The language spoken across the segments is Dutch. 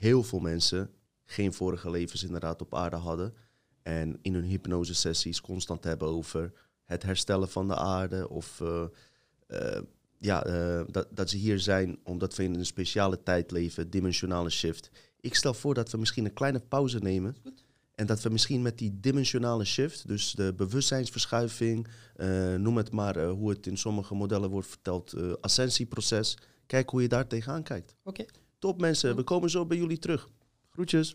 heel veel mensen geen vorige levens inderdaad op aarde hadden. En in hun hypnosesessies constant hebben over het herstellen van de aarde. Of eh, eh, ja, eh, dat, dat ze hier zijn omdat we in een speciale tijd leven, dimensionale shift. Ik stel voor dat we misschien een kleine pauze nemen. En dat we misschien met die dimensionale shift, dus de bewustzijnsverschuiving, noem het maar hoe het in sommige modellen wordt verteld, ascensieproces, kijk hoe je daar tegenaan kijkt. Oké. Top mensen, we komen zo bij jullie terug. Groetjes.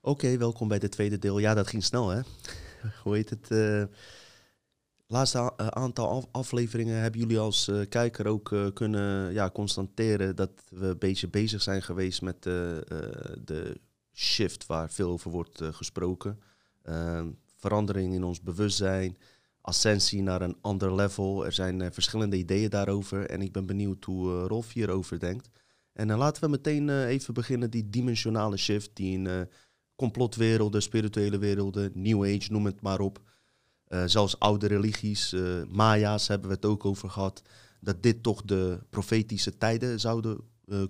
Oké, welkom bij het tweede deel. Ja, dat ging snel hè. Hoe heet het? Uh, laatste eh, aantal afleveringen hebben jullie als uh, kijker ook kunnen ja, constateren dat we een beetje bezig zijn geweest met de shift waar veel over wordt gesproken. verandering in ons bewustzijn, ascensie naar een ander level. Er zijn verschillende ideeën daarover en ik ben benieuwd hoe Rolf hierover denkt. En dan laten we meteen even beginnen die dimensionale shift die in complotwerelden, spirituele werelden, New Age, noem het maar op. Zelfs oude religies, Maya's hebben we het ook over gehad. Dat dit toch de profetische tijden zouden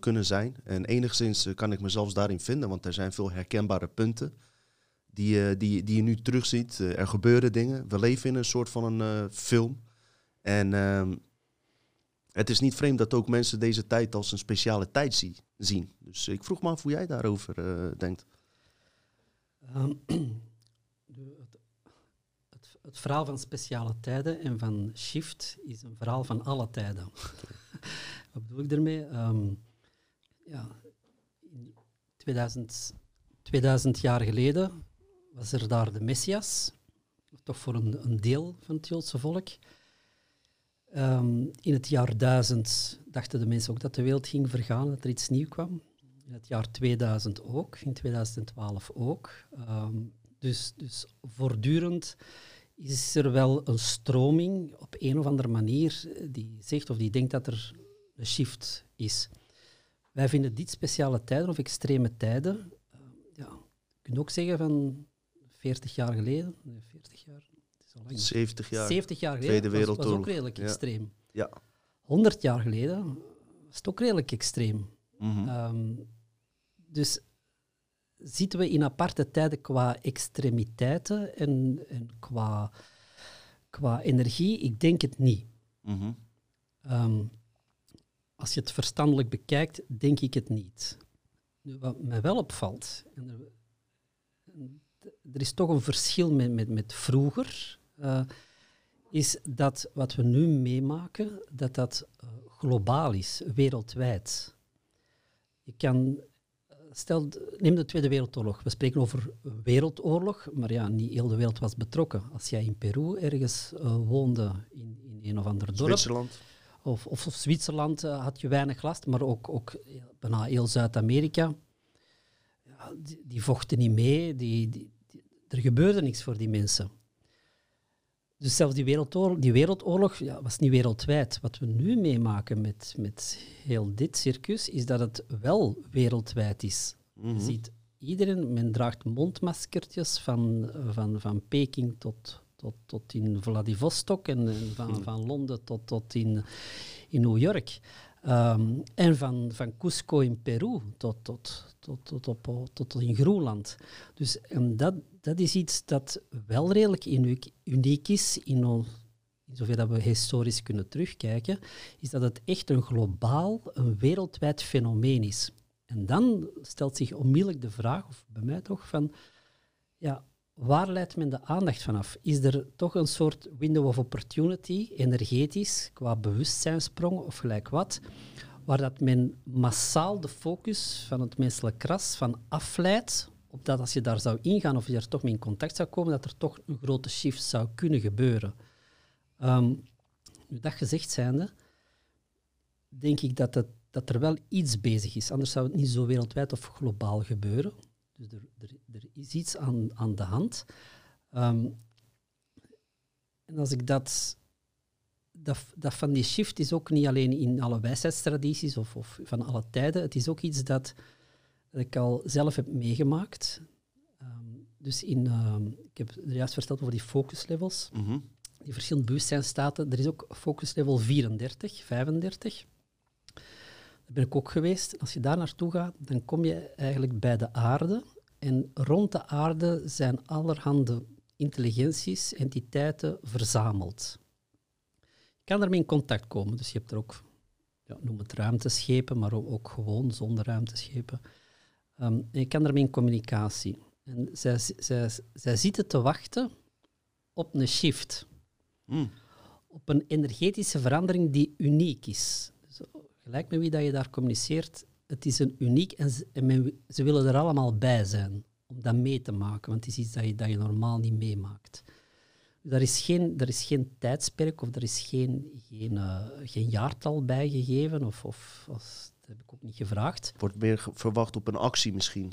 kunnen zijn. En enigszins kan ik me zelfs daarin vinden, want er zijn veel herkenbare punten die, die, die je nu terugziet. er gebeuren dingen. We leven in een soort van een film. En ehm, het is niet vreemd dat ook mensen deze tijd als een speciale tijd zie, zien. Dus ik vroeg me af hoe jij daarover denkt. Um, het, het, het, verhaal van speciale tijden en van shift is een verhaal van alle tijden. Wat bedoel ik daarmee? Um, ja, 2000, 2000 jaar geleden was er daar de Messias, toch voor een, een deel van het Joodse volk. Um, in het jaar 1000 dachten de mensen ook dat de wereld ging vergaan, dat er iets nieuws kwam. In het jaar 2000 ook, in 2012 ook. Ehm, dus, dus voortdurend is er wel een stroming op een of andere manier die zegt of die denkt dat er een shift is. Wij vinden dit speciale tijden of extreme tijden, uh, ja, je kunt ook zeggen van 40 jaar geleden, nee, 40 jaar, het is al lang. 70 jaar. 70 jaar geleden Tweede Wereldoorlog. was, was ook redelijk extreem. Ja. 100 jaar geleden was het ook redelijk extreem. Mm dus zitten we in aparte tijden qua extremiteiten en, en qua, qua energie? Ik denk het niet. Mhm. Ehm, als je het verstandelijk bekijkt, denk ik het niet. Nu, wat mij wel opvalt, en er, er, is toch een verschil met, met, met vroeger, uh, is dat wat we nu meemaken, dat dat uh, globaal is, wereldwijd. Je kan stel, neem de Tweede Wereldoorlog. We spreken over wereldoorlog, maar ja, niet heel de wereld was betrokken. Als jij in Peru ergens uh, woonde, in, in een of ander dorp... Zwitserland. Of, of, of Zwitserland had je weinig last, maar ook, ook bijna heel Zuid-Amerika. Ja, die, die, vochten niet mee, die, die, er gebeurde niks voor die mensen. Dus zelfs die wereldoorlog, die wereldoorlog ja, was niet wereldwijd. Wat we nu meemaken met, met heel dit circus, is dat het wel wereldwijd is. Je Mhm. ziet iedereen, men draagt mondmaskertjes van, van, van Peking tot, tot, tot in Vladivostok en, en van, Mhm. van Londen tot, tot in, in New York. Ehm, en van, van Cusco in Peru tot, tot, tot, tot, op, tot in Groenland. Dus en dat, dat is iets dat wel redelijk uniek, uniek is in, in zover dat we historisch kunnen terugkijken, is dat het echt een globaal, een wereldwijd fenomeen is. En dan stelt zich onmiddellijk de vraag, of bij mij toch, van ja, waar leidt men de aandacht vanaf? Is er toch een soort window of opportunity, energetisch, qua bewustzijnsprong of gelijk wat, waar dat men massaal de focus van het menselijk ras van afleidt, op dat als je daar zou ingaan of je er toch mee in contact zou komen, dat er toch een grote shift zou kunnen gebeuren. Ehm, nu dat gezegd zijnde, denk ik dat, het, dat er wel iets bezig is. Anders zou het niet zo wereldwijd of globaal gebeuren. Dus er, er, er is iets aan, aan de hand. Ehm, en als ik dat, dat... Dat van die shift is ook niet alleen in alle wijsheidstradities of, of van alle tijden. Het is ook iets dat, dat ik al zelf heb meegemaakt. Ehm, dus in, ehm, ik heb er juist verteld over die focus levels Mhm. die verschillende bewustzijnstaten. Er is ook focus level 34, 35. Daar ben ik ook geweest. Als je daar naartoe gaat, dan kom je eigenlijk bij de aarde. En rond de aarde zijn allerhande intelligenties, entiteiten verzameld. Je kan daarmee in contact komen. Dus je hebt er ook, ja, noem het ruimteschepen, maar ook gewoon zonder ruimteschepen. Um, en je kan daarmee in communicatie. En zij, zij, zij zitten te wachten op een shift. Mm. Op een energetische verandering die uniek is. Dus, gelijk met wie dat je daar communiceert, het is een uniek en, ze, en men, ze willen er allemaal bij zijn om dat mee te maken, want het is iets dat je, dat je normaal niet meemaakt. Dus daar is geen, daar is geen tijdsperk of er is geen, geen, uh, geen jaartal bijgegeven, of, of, dat heb ik ook niet gevraagd. Wordt meer verwacht op een actie misschien?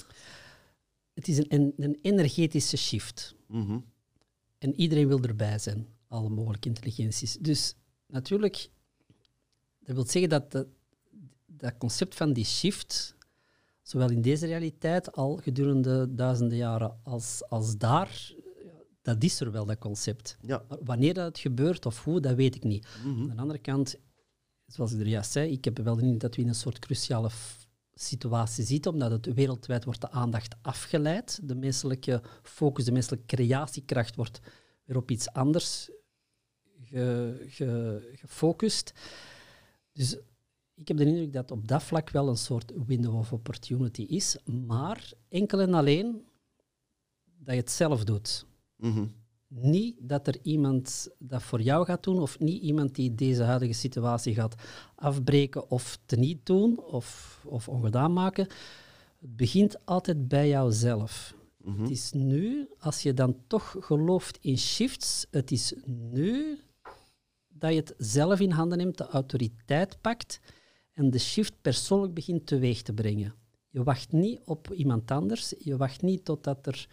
Het is een, een, een energetische shift. Mm -hmm. En iedereen wil erbij zijn, alle mogelijke intelligenties. Dus natuurlijk, dat wil zeggen dat dat, dat concept van die shift, zowel in deze realiteit al gedurende duizenden jaren als, als daar, dat is er wel, dat concept. Ja. Maar wanneer dat gebeurt of hoe, dat weet ik niet. Mm -hmm. Aan de andere kant, zoals ik er juist zei, ik heb wel de indruk dat we in een soort cruciale situatie zitten, omdat het wereldwijd wordt de aandacht afgeleid. De menselijke focus, de menselijke creatiekracht wordt weer op iets anders ge, ge, gefocust. Dus ik heb de indruk dat op dat vlak wel een soort window of opportunity is, maar enkel en alleen dat je het zelf doet. Mm -hmm. Niet dat er iemand dat voor jou gaat doen, of niet iemand die deze huidige situatie gaat afbreken of teniet doen of, of ongedaan maken. Het begint altijd bij jouzelf. Mm -hmm. Het is nu, als je dan toch gelooft in shifts, het is nu dat je het zelf in handen neemt, de autoriteit pakt en de shift persoonlijk begint teweeg te brengen. Je wacht niet op iemand anders, je wacht niet totdat er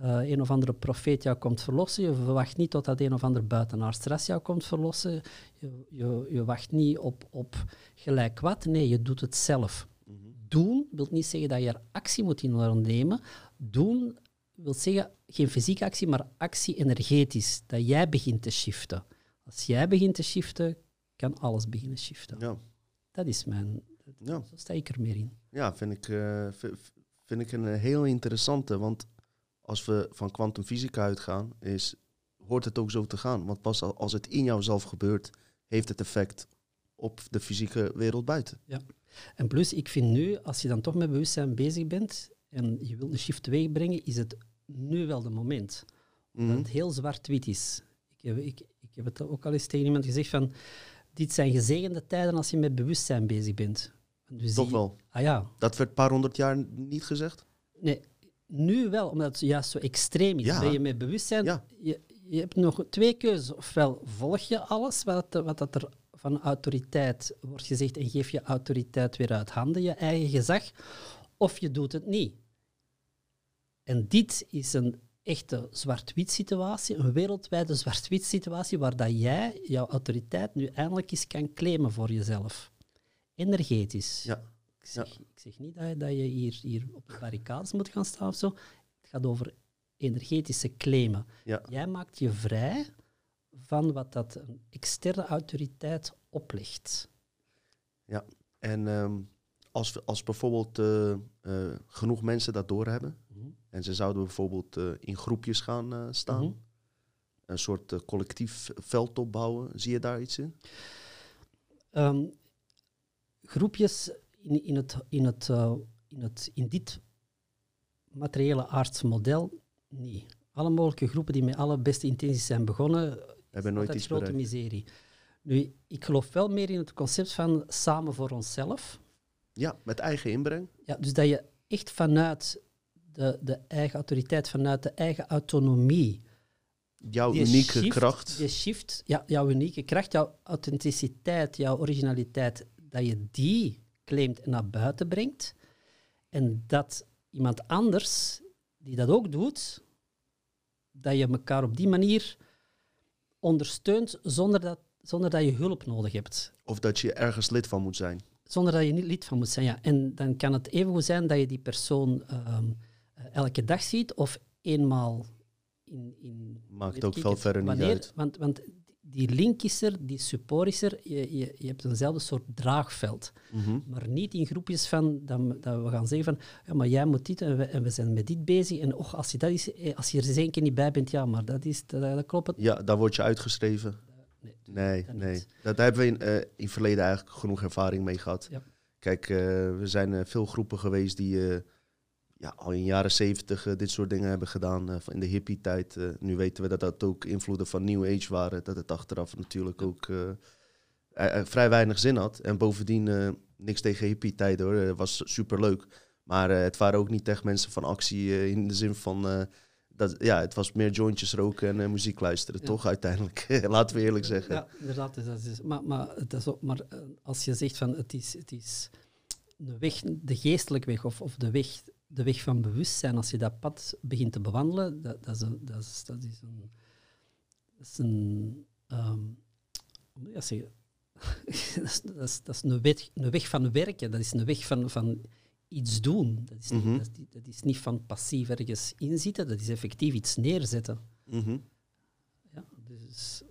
uh, een of andere profeet jou komt verlossen, je wacht niet totdat een of ander buitenaardstras jou komt verlossen, je, je, je wacht niet op, op gelijk wat, nee, je doet het zelf. Mm -hmm. Doen wil niet zeggen dat je er actie moet in ondernemen. Doen wil zeggen geen fysieke actie, maar actie energetisch. Dat jij begint te shiften. Als jij begint te shiften, kan alles beginnen shiften. Ja. Dat is mijn... Ja. Zo sta ik er meer in. Ja, vind ik, uh, vind ik een heel interessante. Want als we van kwantumfysica uitgaan, is, hoort het ook zo te gaan. Want pas als het in jouzelf gebeurt, heeft het effect op de fysieke wereld buiten. Ja. En plus, ik vind nu, als je dan toch met bewustzijn bezig bent en je wilt een shift teweeg brengen, is het nu wel de moment. Mhm. Dat het heel zwart-wit is. Ik heb, ik, ik heb het ook al eens tegen iemand gezegd van, dit zijn gezegende tijden als je met bewustzijn bezig bent. Dus Toch die- wel. Ah ja, Dat werd een paar honderd jaar niet gezegd? nee, nu wel, omdat het juist zo extreem is. Ja. Ben je met bewustzijn, Ja. je, je hebt nog twee keuzes. Ofwel volg je alles wat, wat dat er van autoriteit wordt gezegd en geef je autoriteit weer uit handen, je eigen gezag, of je doet het niet. En dit is een echte zwart-wit situatie, een wereldwijde zwart-wit situatie, waar dat jij jouw autoriteit nu eindelijk eens kan claimen voor jezelf. Energetisch. Ja. Ik, zeg, ik zeg niet dat je, dat je hier, hier op de barricades moet gaan staan of zo. Het gaat over energetische claimen. Ja. Jij maakt je vrij van wat dat een externe autoriteit oplegt. En ehm, als, als bijvoorbeeld eh, eh, genoeg mensen dat doorhebben en ze zouden bijvoorbeeld eh, in groepjes gaan eh, staan, Mhm. een soort eh, collectief veld opbouwen, zie je daar iets in? Ehm, groepjes in, in, het, in, het, in, het, in dit materiële aardse model niet. Alle mogelijke groepen die met alle beste intenties zijn begonnen, Hebben nooit iets grote bereikt. miserie. Nu, ik geloof wel meer in het concept van samen voor onszelf. Ja, met eigen inbreng. Ja, dus dat je echt vanuit de, de eigen autoriteit, vanuit de eigen autonomie, Jouw die unieke shift- kracht. die shift, ja, jouw unieke kracht, jouw authenticiteit, jouw originaliteit, dat je die claimt en naar buiten brengt. En dat iemand anders, die dat ook doet, dat je elkaar op die manier ondersteunt zonder dat, zonder dat je hulp nodig hebt. Of dat je ergens lid van moet zijn. Zonder dat je niet lid van moet zijn. Ja. En dan kan het even goed zijn dat je die persoon ehm, eh, elke dag ziet of eenmaal in. in Maakt ook veel verder niet uit. Want, want die link is er, die support is er. Je, je, je hebt eenzelfde soort draagveld. Mhm. Maar niet in groepjes van dat, dat we gaan zeggen van ja, maar jij moet dit en we, en we zijn met dit bezig. En och, als je, dat is, eh, als je er eens één keer niet bij bent, ja, maar dat, is, dat, dat klopt. Het. Ja, dan word je uitgeschreven. Nee, Nee, dat nee. niet. Dat, daar hebben we in, eh, in het verleden eigenlijk genoeg ervaring mee gehad. Ja. Kijk, eh, we zijn eh, veel groepen geweest die eh, ja, al in de jaren zeventig dit soort dingen hebben gedaan. eh, in de hippie-tijd. Eh, nu weten we dat dat ook invloeden van New Age waren. Dat het achteraf natuurlijk ook eh, eh, eh, vrij weinig zin had. En bovendien, eh, niks tegen hippie-tijden hoor. Het was superleuk. Maar eh, het waren ook niet echt mensen van actie eh, in de zin van... eh, dat, ja, het was meer jointjes roken en eh, muziek luisteren, Ja. toch uiteindelijk? Laten we eerlijk zeggen. Ja, inderdaad. Dat is, maar maar, dat is ook, maar eh, als je zegt van het is, het is de, weg, de geestelijke weg of, of de, weg, de weg van bewustzijn, als je dat pad begint te bewandelen, dat, dat, is, een, dat, is, dat is een. Dat is een ehm, hoe moet je dat zeggen? dat, is, dat, is, een, weg, een weg van werken, dat is een weg van, van iets doen. Dat is, niet, Mhm. dat, is, niet- dat is niet van passief ergens inzitten, dat is effectief iets neerzetten. Mhm. Ja, dus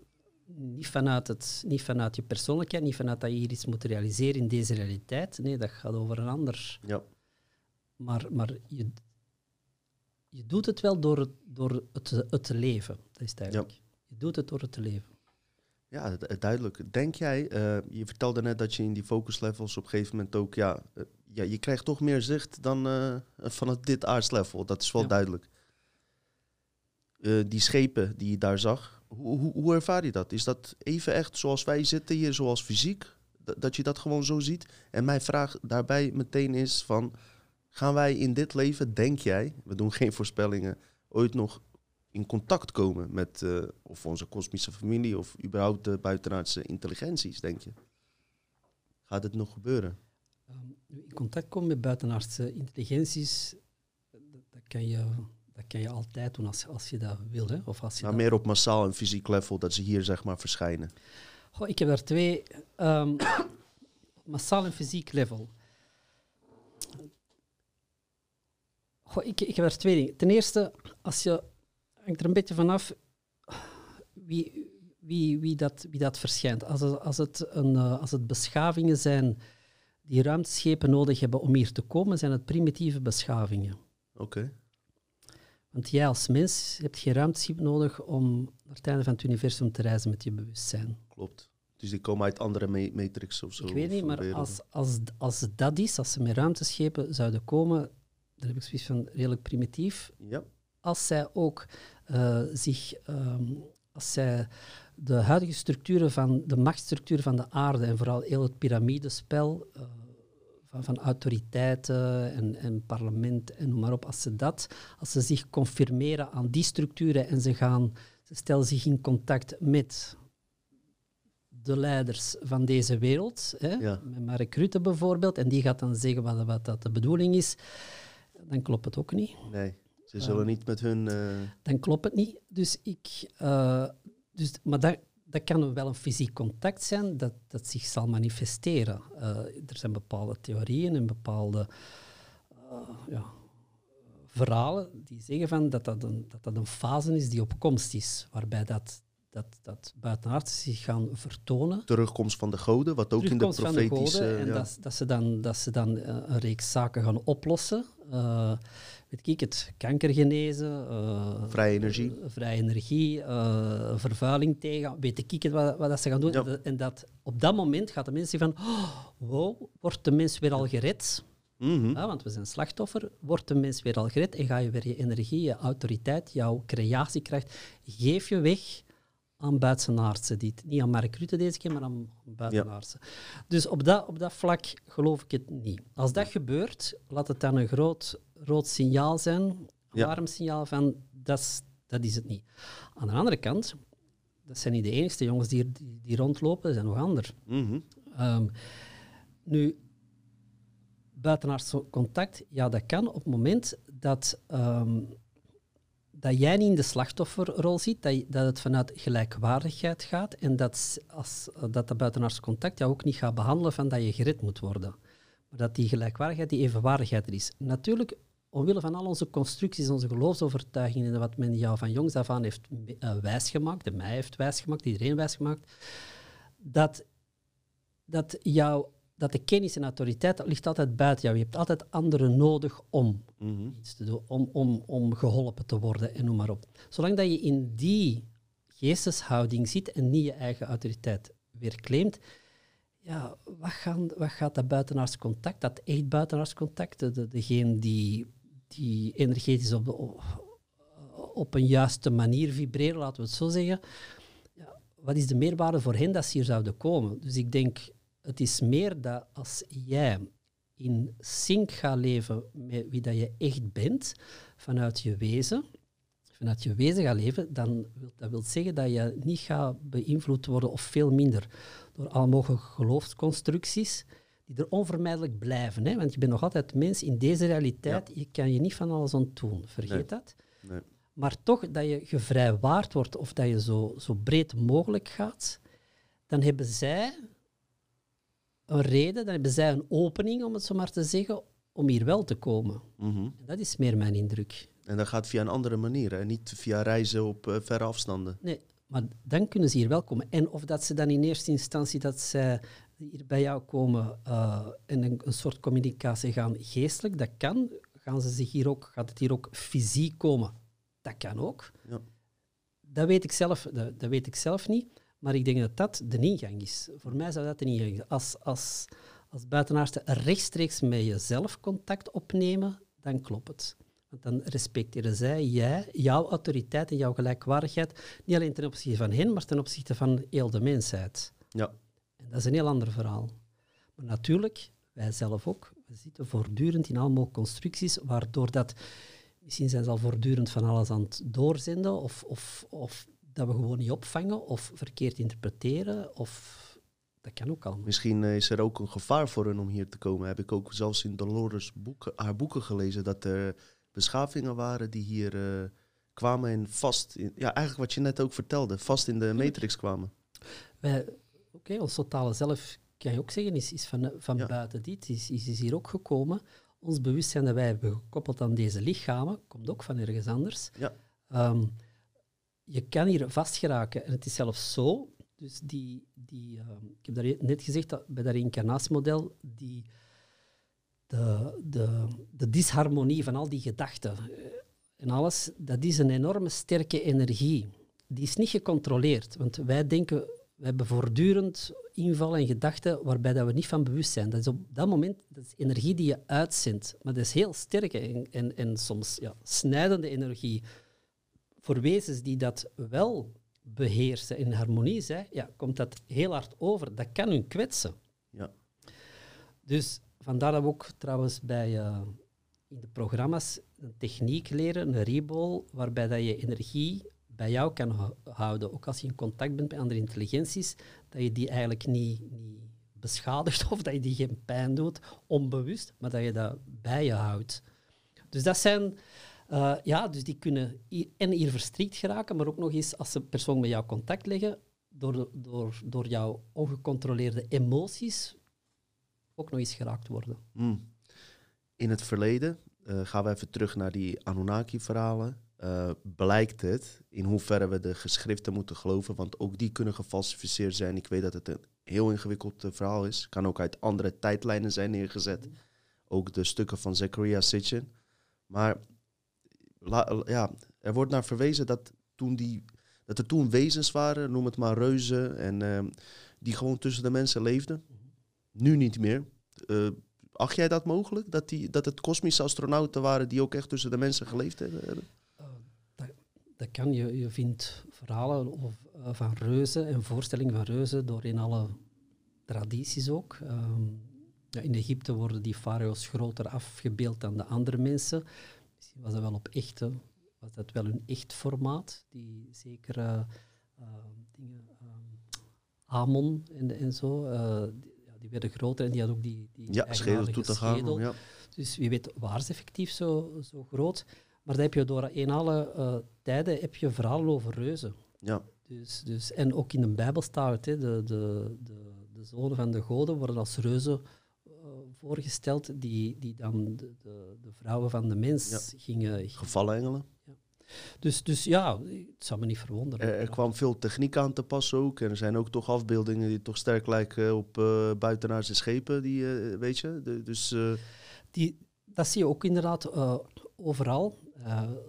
niet vanuit, het, niet vanuit je persoonlijkheid, niet vanuit dat je hier iets moet realiseren in deze realiteit. Nee, dat gaat over een ander. Ja. Maar, maar je, je doet het wel door het, door het, het te leven. Dat is het eigenlijk. Je doet het door het te leven. Ja, du- duidelijk. Denk jij, eh, je vertelde net dat je in die focus levels op een gegeven moment ook, ja, eh, ja je krijgt toch meer zicht dan eh van het, dit aardslevel. Dat is wel Ja. duidelijk. Eh, die schepen die je daar zag, hoe, hoe, hoe ervaar je dat? Is dat even echt zoals wij zitten hier, zoals fysiek? Dat je dat gewoon zo ziet? En mijn vraag daarbij meteen is van, gaan wij in dit leven, denk jij, we doen geen voorspellingen, ooit nog in contact komen met eh, of onze kosmische familie of überhaupt de buitenaardse intelligenties, denk je? Gaat het nog gebeuren? Ehm, in contact komen met buitenaardse intelligenties, dat, dat kan, je, dat kan je altijd doen als, als je dat wil. Hè? Of als je Maar dat- meer op massaal en fysiek level, dat ze hier zeg maar verschijnen. Goh, ik heb daar twee. ehm massaal en fysiek level. Goh, ik, ik heb daar twee dingen. Ten eerste, als je, hangt er een beetje vanaf wie, wie, wie, dat, wie dat verschijnt. Als het, als, het een, eh, als het beschavingen zijn die ruimteschepen nodig hebben om hier te komen, zijn het primitieve beschavingen. Oké. Want jij als mens hebt geen ruimteschip nodig om naar het einde van het universum te reizen met je bewustzijn. Klopt. Dus die komen uit andere ma- matrix of zo. Ik weet niet, maar als, als, als dat is, als ze met ruimteschepen zouden komen, dan heb ik zoiets van redelijk primitief. Ja, Als zij ook eh, zich, ehm, als zij de huidige structuren van de machtsstructuur van de aarde en vooral heel het piramidespel eh, van, van autoriteiten en, en parlement en noem maar op, als ze dat, als ze zich confirmeren aan die structuren en ze gaan, ze stellen zich in contact met de leiders van deze wereld, hè, Ja. met Mark Rutte bijvoorbeeld, en die gaat dan zeggen wat, wat dat de bedoeling is, dan klopt het ook niet. nee. Ze zullen niet met hun... eh, Dan klopt het niet. Dus ik, eh, dus, maar dat, dat kan wel een fysiek contact zijn dat, dat zich zal manifesteren. Eh, er zijn bepaalde theorieën en bepaalde eh, ja, verhalen die zeggen van dat, dat, een, dat dat een fase is die op komst is, waarbij dat, dat, dat buitenaardse zich gaan vertonen. terugkomst van de goden, wat ook in de Terugkomst van de profetische... goden en ja. dat, dat ze dan, dat ze dan eh, een reeks zaken gaan oplossen. Eh, weet ik het, kanker genezen. eh, Vrije energie. vrije energie, vervuiling tegen, weet ik het wat, wat dat ze gaan doen. Ja. En dat- op dat moment gaat de mens zeggen van, oh, wow, wordt de mens weer al gered? Mhm. Ja, want we zijn slachtoffer. Wordt de mens weer al gered en ga je weer je energie, je autoriteit, jouw creatiekracht, geef je weg aan buitenaardse. Die niet aan Mark Rutte deze keer, maar aan buitenaardse. Dus op dat, op dat vlak geloof ik het niet. Als dat gebeurt, laat het dan een groot rood signaal zijn, een Ja. alarmsignaal van dat is, dat is het niet. Aan de andere kant, dat zijn niet de enigste jongens die, die, die rondlopen, er zijn nog anderen. Mhm. Ehm, nu, buitenaards contact, ja, dat kan op het moment dat, ehm, dat jij niet in de slachtofferrol zit, dat, dat het vanuit gelijkwaardigheid gaat en dat, als, dat dat buitenaards contact jou ook niet gaat behandelen van dat je gered moet worden. Maar dat die gelijkwaardigheid, die evenwaardigheid er is. Natuurlijk, omwille van al onze constructies, onze geloofsovertuigingen en wat men jou van jongs af aan heeft uh, wijsgemaakt, en mij heeft wijsgemaakt, iedereen wijsgemaakt, dat, dat, jou, dat de kennis en autoriteit dat ligt altijd buiten jou. Je hebt altijd anderen nodig om Mhm. iets te doen, om, om, om geholpen te worden en noem maar op. Zolang dat je in die geesteshouding zit en niet je eigen autoriteit weer claimt, ja, wat, gaan, wat gaat dat buitenaards contact, dat echt buitenaards contact, de, degene die, die energetisch op, de, op een juiste manier vibreren, laten we het zo zeggen, ja, wat is de meerwaarde voor hen dat ze hier zouden komen? Dus ik denk, het is meer dat als jij in sync gaat leven met wie dat je echt bent, vanuit je wezen, vanuit je wezen gaat leven, dan wil dat wil zeggen dat je niet gaat beïnvloed worden, of veel minder, door alle mogelijke geloofsconstructies, die er onvermijdelijk blijven. Hè? Want je bent nog altijd mens in deze realiteit, je kan je niet van alles ontdoen. Vergeet Nee. dat. Nee. Maar toch dat je gevrijwaard wordt of dat je zo, zo breed mogelijk gaat, dan hebben zij een reden, dan hebben zij een opening, om het zo maar te zeggen, om hier wel te komen. Mhm. Dat is meer mijn indruk. En dat gaat via een andere manier, hè? niet via reizen op eh, verre afstanden. Nee, maar dan kunnen ze hier wel komen. En of dat ze dan in eerste instantie dat zij hier bij jou komen eh, en een, een soort communicatie gaan geestelijk, dat kan. Gaan ze zich hier ook, gaat het hier ook fysiek komen? Dat kan ook. Ja. Dat weet ik zelf, dat, dat weet ik zelf niet. Maar ik denk dat dat de ingang is. Voor mij zou dat de ingang zijn. Als, als, als buitenaardse rechtstreeks met jezelf contact opnemen, dan klopt het. Want dan respecteren zij, jij, jouw autoriteit en jouw gelijkwaardigheid, niet alleen ten opzichte van hen, maar ten opzichte van heel de mensheid. Ja. En dat is een heel ander verhaal. Maar natuurlijk, wij zelf ook, we zitten voortdurend in allemaal constructies, waardoor dat, misschien zijn ze al voortdurend van alles aan het doorzenden, of, of, of dat we gewoon niet opvangen, of verkeerd interpreteren, of dat kan ook allemaal. Misschien eh, is er ook een gevaar voor hen om hier te komen. Heb ik ook zelfs in Dolores boeken, haar boeken gelezen dat er beschavingen waren die hier eh, kwamen en vast, in, ja, eigenlijk wat je net ook vertelde, vast in de matrix kwamen. Oké, ons totale zelf, kan je ook zeggen, is, is van, van Ja. buiten dit, is, is, is hier ook gekomen. Ons bewustzijn dat wij hebben gekoppeld aan deze lichamen, komt ook van ergens anders. Ja. Ehm, je kan hier vastgeraken. En het is zelfs zo, dus die, die, ehm, ik heb daar net gezegd, dat bij dat reïncarnatiemodel, die, de, de, de disharmonie van al die gedachten eh, en alles, dat is een enorme sterke energie. Die is niet gecontroleerd, want wij denken, we hebben voortdurend invallen en gedachten waarbij dat we niet van bewust zijn. Dat is op dat moment dat is energie die je uitzendt, maar dat is heel sterke en, en, en soms ja, snijdende energie. Voor wezens die dat wel beheersen en in harmonie zijn, ja, komt dat heel hard over. Dat kan hun kwetsen. Ja. Dus vandaar dat we ook trouwens bij, eh, in de programma's een techniek leren, een rebol, waarbij dat je energie bij jou kan hou- houden. Ook als je in contact bent met andere intelligenties, dat je die eigenlijk niet, niet beschadigt of dat je die geen pijn doet, onbewust, maar dat je dat bij je houdt. Dus dat zijn, eh, ja, dus die kunnen hier, en hier verstrikt geraken, maar ook nog eens als ze persoon met jou contact leggen, door, door, door jouw ongecontroleerde emoties ook nog eens geraakt worden. Hmm. In het verleden, eh, gaan we even terug naar die Anunnaki-verhalen, eh, blijkt het in hoeverre we de geschriften moeten geloven, want ook die kunnen gefalsificeerd zijn. Ik weet dat het een heel ingewikkeld verhaal is, kan ook uit andere tijdlijnen zijn neergezet. Ook de stukken van Zechariah Sitchin. Maar ja, er wordt naar verwezen dat, toen die, dat er toen wezens waren, noem het maar reuzen, en, ehm, die gewoon tussen de mensen leefden. Nu niet meer. Eh, acht jij dat mogelijk? Dat, die, dat het kosmische astronauten waren die ook echt tussen de mensen geleefd hebben? Eh, dat, dat kan. Je, je vindt verhalen of, eh, van reuzen en voorstellingen van reuzen door in alle tradities ook. Ehm, ja, in Egypte worden die farao's groter afgebeeld dan de andere mensen. Misschien was dat wel op echte, was dat wel een echt formaat. Die zekere eh, dingen, ehm, Amon en, en zo, eh, die, ja, die werden groter en die had ook die, die Ja, schedel toe te gaan. Ja. Dus wie weet waren ze effectief zo, zo groot. Maar dan heb je door in alle eh, tijden heb je verhalen over reuzen. Ja. Dus, dus, en ook in de Bijbel staat het, hè, de, de, de, de zonen van de goden worden als reuzen voorgesteld die, die dan de, de, de vrouwen van de mens Ja. gingen... Gevallen engelen. Dus, dus ja, het zou me niet verwonderen. Er, er kwam veel techniek aan te passen ook. En er zijn ook toch afbeeldingen die toch sterk lijken op eh buitenaardse schepen. Die, eh, weet je? De- dus eh, Die, dat zie je ook inderdaad overal.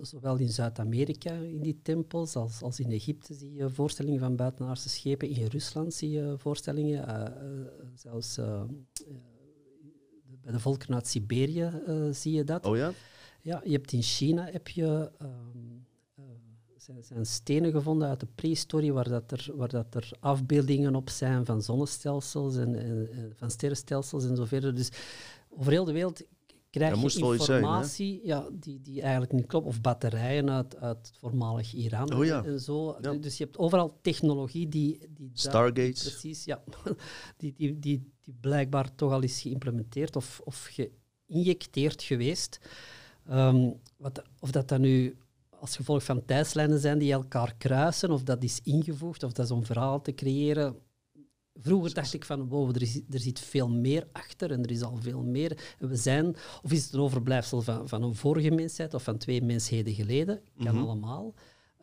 Zowel in Zuid-Amerika, in die tempels, als, als in Egypte zie je voorstellingen van buitenaardse schepen. In Rusland zie je voorstellingen. zelfs bij de volken uit Siberië eh, zie je dat. oh ja? Ja, je hebt in China heb je, ehm, eh, zijn, zijn stenen gevonden uit de prehistorie waar, dat er, waar dat er afbeeldingen op zijn van zonnestelsels en, en, en van sterrenstelsels en zo verder. Dus over heel de wereld krijg je zijn, informatie ja, die, die eigenlijk niet klopt. Of batterijen uit, uit het voormalig Iran Oh ja. en zo. Ja. Dus je hebt overal technologie die... die Stargates. Precies, ja. Die, die, die, die blijkbaar toch al is geïmplementeerd of, of geïnjecteerd geweest. Ehm, wat, of dat dan nu als gevolg van tijdslijnen zijn die elkaar kruisen, of dat is ingevoegd, of dat is om verhaal te creëren. Vroeger dacht ik van, wow, er, is, er zit veel meer achter en er is al veel meer. En we zijn, of is het een overblijfsel van, van een vorige mensheid of van twee mensheden geleden? Kan Mhm. allemaal.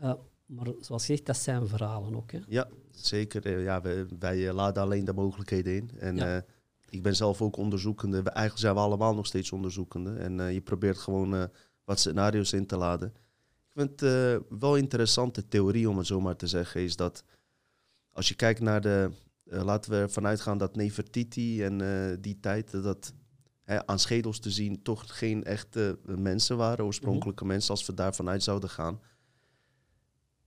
Uh, maar zoals gezegd, dat zijn verhalen ook. Hè. Ja, zeker. Eh, Ja, wij, wij eh, laden alleen de mogelijkheden in. En Ja. eh, ik ben zelf ook onderzoekende. Eigenlijk zijn we allemaal nog steeds onderzoekende. En je probeert gewoon wat scenario's in te laden. Ik vind het wel een interessante theorie, om het zo maar te zeggen, is dat als je kijkt naar de... laten we ervan uitgaan dat Nefertiti en die tijd, dat hè, aan schedels te zien toch geen echte mensen waren, oorspronkelijke mensen, als we daarvan uit zouden gaan.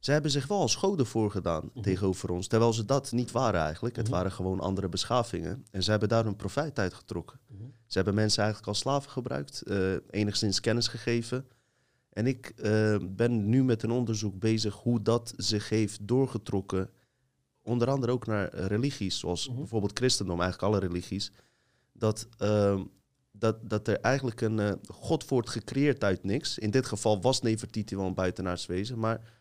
Ze hebben zich wel als goden voorgedaan Mhm. tegenover ons, terwijl ze dat niet waren eigenlijk. Het Mhm. waren gewoon andere beschavingen. En ze hebben daar hun profijt uit getrokken. Mhm. Ze hebben mensen eigenlijk als slaven gebruikt, eh, enigszins kennis gegeven. En ik eh, ben nu met een onderzoek bezig hoe dat zich heeft doorgetrokken. Onder andere ook naar religies, zoals bijvoorbeeld christendom, eigenlijk alle religies. Dat, ehm, dat, dat er eigenlijk een eh, God wordt gecreëerd uit niks. In dit geval was Nefertiti wel een buitenaards wezen. Maar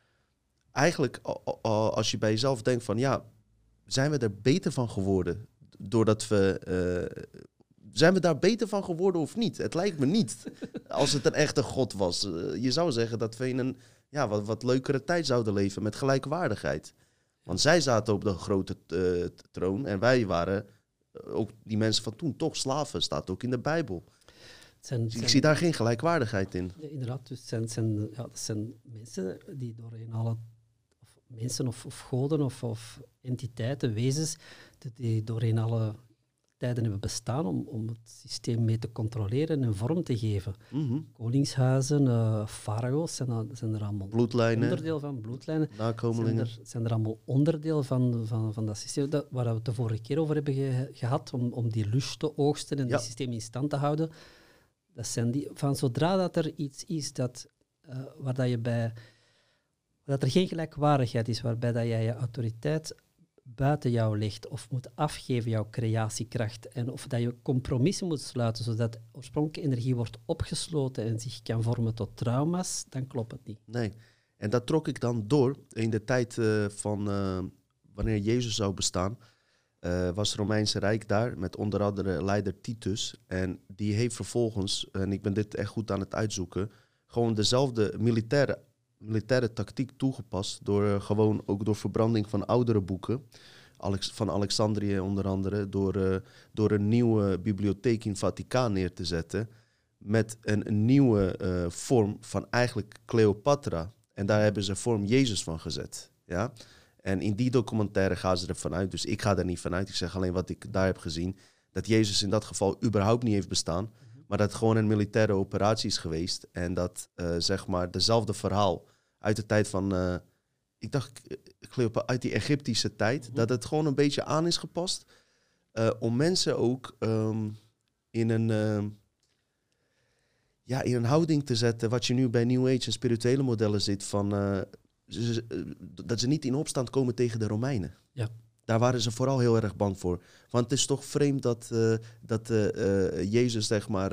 eigenlijk, als je bij jezelf denkt van ja, zijn we er beter van geworden? Doordat we. eh, zijn we daar beter van geworden of niet? Het lijkt me niet. Als het een echte God was. Eh, je zou zeggen dat we in een ja, wat, wat leukere tijd zouden leven met gelijkwaardigheid. Want zij zaten op de grote eh, troon en wij waren, ook die mensen van toen, toch slaven. Staat ook in de Bijbel. Zijn, Dus ik zijn- zie daar geen gelijkwaardigheid in. Ja, inderdaad, dus zijn, zijn, ja, dat zijn mensen die doorheen alle, mensen of, of goden of, of entiteiten, wezens, die, doorheen alle tijden hebben bestaan om, om het systeem mee te controleren en vorm te geven. Mhm. Koningshuizen, eh farao's zijn, er- zijn er allemaal Bloedlijnen, onderdeel van, bloedlijnen. Zijn nakomelingen. er, zijn er allemaal onderdeel van, van, van dat systeem, dat, waar we het de vorige keer over hebben ge- gehad, om, om die lust te oogsten en Ja. die systeem in stand te houden. Dat zijn die, van zodra dat er iets is dat, eh, waar dat je bij, dat er geen gelijkwaardigheid is, waarbij dat jij je autoriteit buiten jou legt of moet afgeven, jouw creatiekracht, en of dat je compromissen moet sluiten, zodat oorspronkelijke energie wordt opgesloten en zich kan vormen tot trauma's, dan klopt het niet. Nee. En dat trok ik dan door in de tijd eh, van eh, wanneer Jezus zou bestaan. eh, was Romeinse Rijk daar met onder andere leider Titus. En die heeft vervolgens, en ik ben dit echt goed aan het uitzoeken, gewoon dezelfde militaire, militaire tactiek toegepast. Door eh, gewoon ook door verbranding van oudere boeken. Alex, van Alexandrië onder andere. Door, eh, door een nieuwe bibliotheek in het Vaticaan neer te zetten. Met een, een nieuwe eh, vorm van eigenlijk Cleopatra. En daar hebben ze vorm Jezus van gezet. Ja? En in die documentaire gaan ze ervan uit. Dus ik ga er niet vanuit. Ik zeg alleen wat ik daar heb gezien. Dat Jezus in dat geval überhaupt niet heeft bestaan. Maar dat het gewoon een militaire operatie is geweest. En dat zeg maar dezelfde verhaal uit de tijd van. eh, ik dacht, eh, Cleopatra, uit die Egyptische tijd. Mhm. Dat het gewoon een beetje aan is gepast. eh, om mensen ook ehm, in een. ehm, ja, in een houding te zetten. Wat je nu bij New Age en spirituele modellen ziet. Van, ze- dat ze niet in opstand komen tegen de Romeinen. Ja. Daar waren ze vooral heel erg bang voor. Want het is toch vreemd dat, dat Jezus, zeg maar,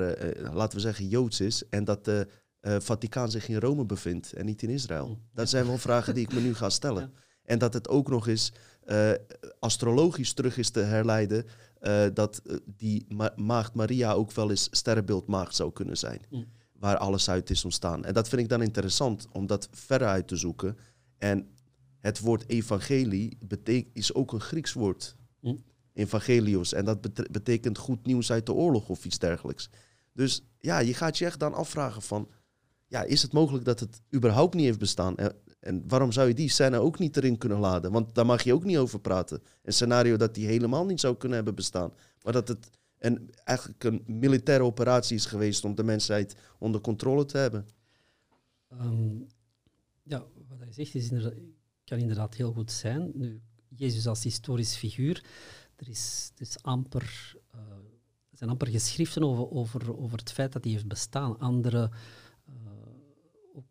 laten we zeggen, Joods is. En dat de eh, Vaticaan zich in Rome bevindt en niet in Israël. Mm. Dat zijn wel vragen die ik me nu ga stellen. Ja. En dat het ook nog eens eh, astrologisch terug is te herleiden eh, dat die ma maagd Maria ook wel eens sterrenbeeldmaagd zou kunnen zijn. Mm. Waar alles uit is ontstaan. En dat vind ik dan interessant om dat verder uit te zoeken. En het woord evangelie is ook een Grieks woord. Mm. Evangelios. En dat bete- betekent goed nieuws uit de oorlog of iets dergelijks. Dus ja, je gaat je echt dan afvragen van... Ja, is het mogelijk dat het überhaupt niet heeft bestaan? En, en waarom zou je die scène ook niet erin kunnen laden? Want daar mag je ook niet over praten. Een scenario dat die helemaal niet zou kunnen hebben bestaan. Maar dat het een, eigenlijk een militaire operatie is geweest om de mensheid onder controle te hebben. Ehm, ja, wat hij zegt is inderdaad, kan inderdaad heel goed zijn. Nu, Jezus als historisch figuur, er is, is amper, eh, zijn amper geschriften over, over, over het feit dat hij heeft bestaan. Andere, eh,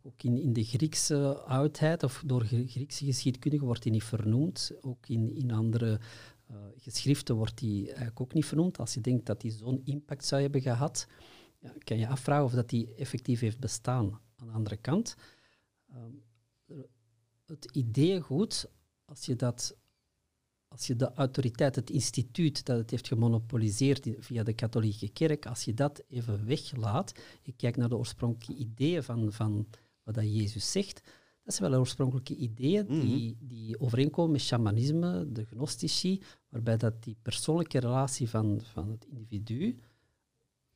ook, in, de Griekse oudheid of door Grie- Griekse geschiedkundigen wordt hij niet vernoemd. Ook in, in andere eh, geschriften wordt hij eigenlijk ook niet vernoemd. Als je denkt dat hij zo'n impact zou hebben gehad, ja, kan je afvragen of dat hij effectief heeft bestaan. Aan de andere kant, ehm, het ideeëngoed, als je dat als je de autoriteit, het instituut dat het heeft gemonopoliseerd via de katholieke kerk, als je dat even weglaat, je kijkt naar de oorspronkelijke ideeën van, van wat dat Jezus zegt, dat zijn wel oorspronkelijke ideeën die, die overeenkomen met shamanisme, de gnostici, waarbij dat die persoonlijke relatie van, van het individu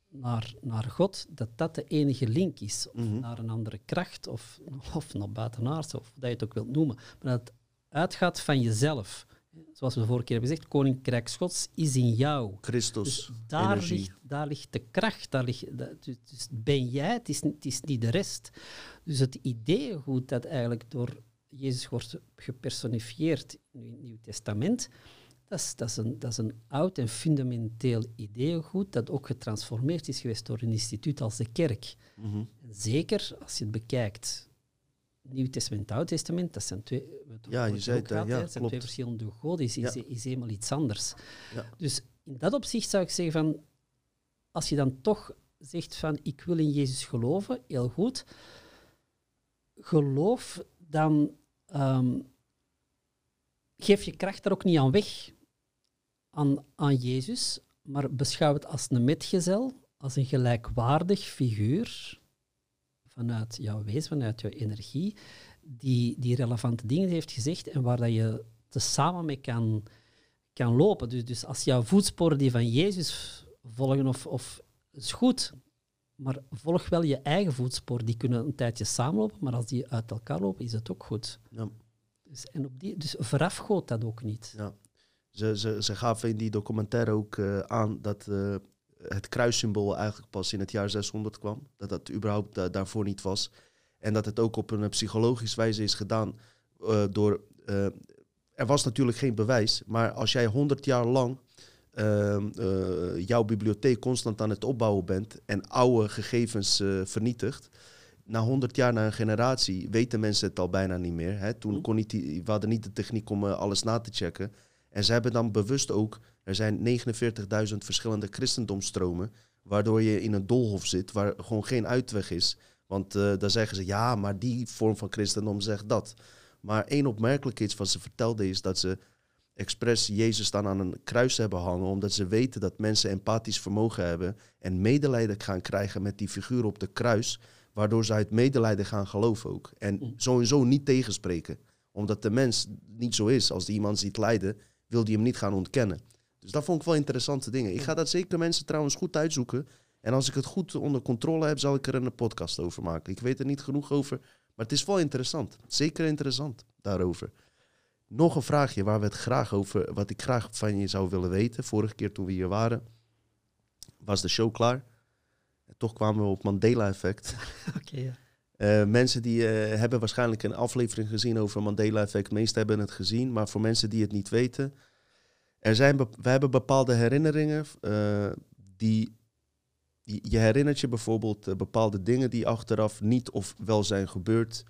naar, naar God, dat dat de enige link is. Of Mhm. naar een andere kracht, of, of naar buitenaards, of hoe dat je het ook wilt noemen. Maar dat het uitgaat van jezelf. Zoals we de vorige keer hebben gezegd, Koninkrijk Gods is in jou. Christus, Dus daar energie. ligt, daar ligt de kracht, daar ligt, dat, dus, dus ben jij, het is, niet- het is niet de rest. Dus het ideeëngoed dat eigenlijk door Jezus wordt gepersonifieerd in het Nieuw Testament, dat is, dat, is een, dat is een oud en fundamenteel ideeëngoed dat ook getransformeerd is geweest door een instituut als de kerk. En zeker als je het bekijkt, Nieuw Testament, Oud Testament, dat zijn twee, Ja, je zei het, ja, zijn twee verschillende goden, is, is, helemaal iets anders. Ja. Dus in dat opzicht zou ik zeggen van, als je dan toch zegt van, ik wil in Jezus geloven, heel goed, geloof dan, ehm, geef je kracht daar ook niet aan weg, aan, aan Jezus, maar beschouw het als een metgezel, als een gelijkwaardig figuur vanuit jouw wezen, vanuit jouw energie, die, die relevante dingen heeft gezegd en waar dat je te samen mee kan, kan lopen. Dus, dus als jouw voetsporen die van Jezus volgen, of, of is goed, maar volg wel je eigen voetsporen. Die kunnen een tijdje samenlopen, maar als die uit elkaar lopen, is het ook goed. Ja. Dus, en op die, dus voorafgoot dat ook niet. Ja. Ze, ze, ze gaven in die documentaire ook eh, aan dat eh, het kruissymbool eigenlijk pas in het jaar 600 kwam. Dat dat überhaupt da- daarvoor niet was. En dat het ook op een psychologische wijze is gedaan eh, door... eh, er was natuurlijk geen bewijs, maar als jij 100 jaar lang ehm, eh, jouw bibliotheek constant aan het opbouwen bent en oude gegevens eh, vernietigt, na 100 jaar, na een generatie, weten mensen het al bijna niet meer. Hè? Toen kon niet die, we hadden niet de techniek om eh, alles na te checken. En ze hebben dan bewust ook, er zijn 49.000 verschillende christendomstromen, waardoor je in een doolhof zit waar gewoon geen uitweg is. Want eh dan zeggen ze, ja, maar die vorm van christendom zegt dat. Maar één opmerkelijk iets wat ze vertelde is dat ze expres Jezus dan aan een kruis hebben hangen, omdat ze weten dat mensen empathisch vermogen hebben en medelijden gaan krijgen met die figuur op de kruis, waardoor ze uit medelijden gaan geloven ook. En sowieso niet tegenspreken, omdat de mens niet zo is. Als die iemand ziet lijden, wil die hem niet gaan ontkennen. Dus dat vond ik wel interessante dingen. Ik ga dat zeker mensen trouwens goed uitzoeken. En als ik het goed onder controle heb, zal ik er een podcast over maken. Ik weet er niet genoeg over, maar het is wel interessant. Zeker interessant daarover. Nog een vraagje waar we het graag over, wat ik graag van je zou willen weten. Vorige keer toen we hier waren, was de show klaar. En toch kwamen we op Mandela-effect. Oké, ja. Eh, mensen die eh, hebben waarschijnlijk een aflevering gezien over Mandela-effect. De meesten hebben het gezien, maar voor mensen die het niet weten. Er zijn we hebben bepaalde herinneringen eh, die. Je herinnert je bijvoorbeeld eh, bepaalde dingen die achteraf niet of wel zijn gebeurd.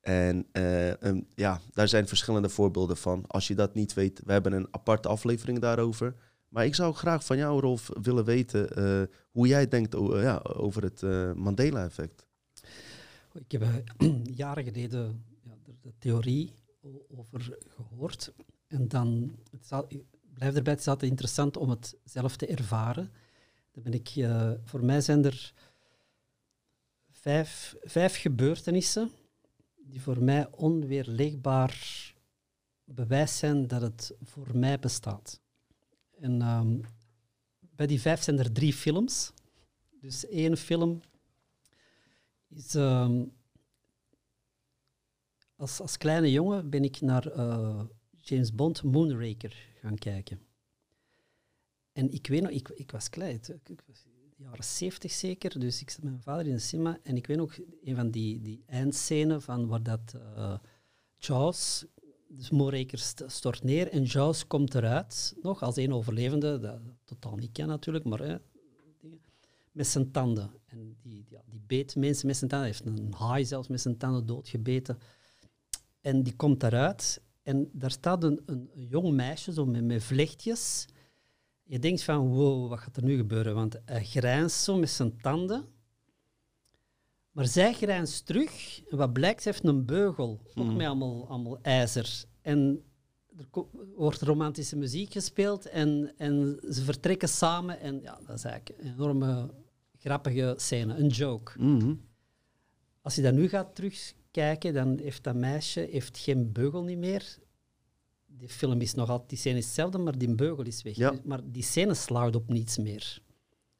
En eh, ja, daar zijn verschillende voorbeelden van. Als je dat niet weet, we hebben een aparte aflevering daarover. Maar ik zou graag van jou, Rolf, willen weten hoe jij denkt ja, over het Mandela-effect. Ik heb jaren geleden ja, de, theorie over gehoord. En dan, het zal- blijf erbij, het is altijd interessant om het zelf te ervaren. Dan ben ik, eh, voor mij zijn er vijf, vijf gebeurtenissen die voor mij onweerlegbaar bewijs zijn dat het voor mij bestaat. En ehm, bij die vijf zijn er drie films. Dus één film is... ehm, als, als kleine jongen ben ik naar eh, James Bond Moonraker gaan kijken. En ik weet nog, ik, ik was klein, ik, was jaren zeventig zeker, dus ik zat met mijn vader in de cinema en ik weet nog een van die, die eindscènes van waar dat uh, dus Moonraker st- stort neer en Jaws komt eruit, nog als een overlevende, dat totaal niet ken natuurlijk, maar hè, met zijn tanden. En die, ja, die beet mensen met zijn tanden, heeft een haai zelfs met zijn tanden doodgebeten. En die komt daaruit en daar staat een, een, een jong meisje zo met, met vlechtjes. Je denkt van, wow, wat gaat er nu gebeuren? Want hij grijnst zo met zijn tanden. Maar zij grijnst terug. En wat blijkt, ze heeft een beugel. Ook Mhm. met allemaal, allemaal ijzer. En er wordt romantische muziek gespeeld. En, en ze vertrekken samen. En ja, dat is eigenlijk een enorme grappige scène. Een joke. Mhm. Als je dat nu gaat terugkijken, dan heeft dat meisje heeft geen beugel niet meer. Die film is nog altijd, die scène is hetzelfde, maar die beugel is weg. Ja. Dus- Maar die scène slaagt op niets meer.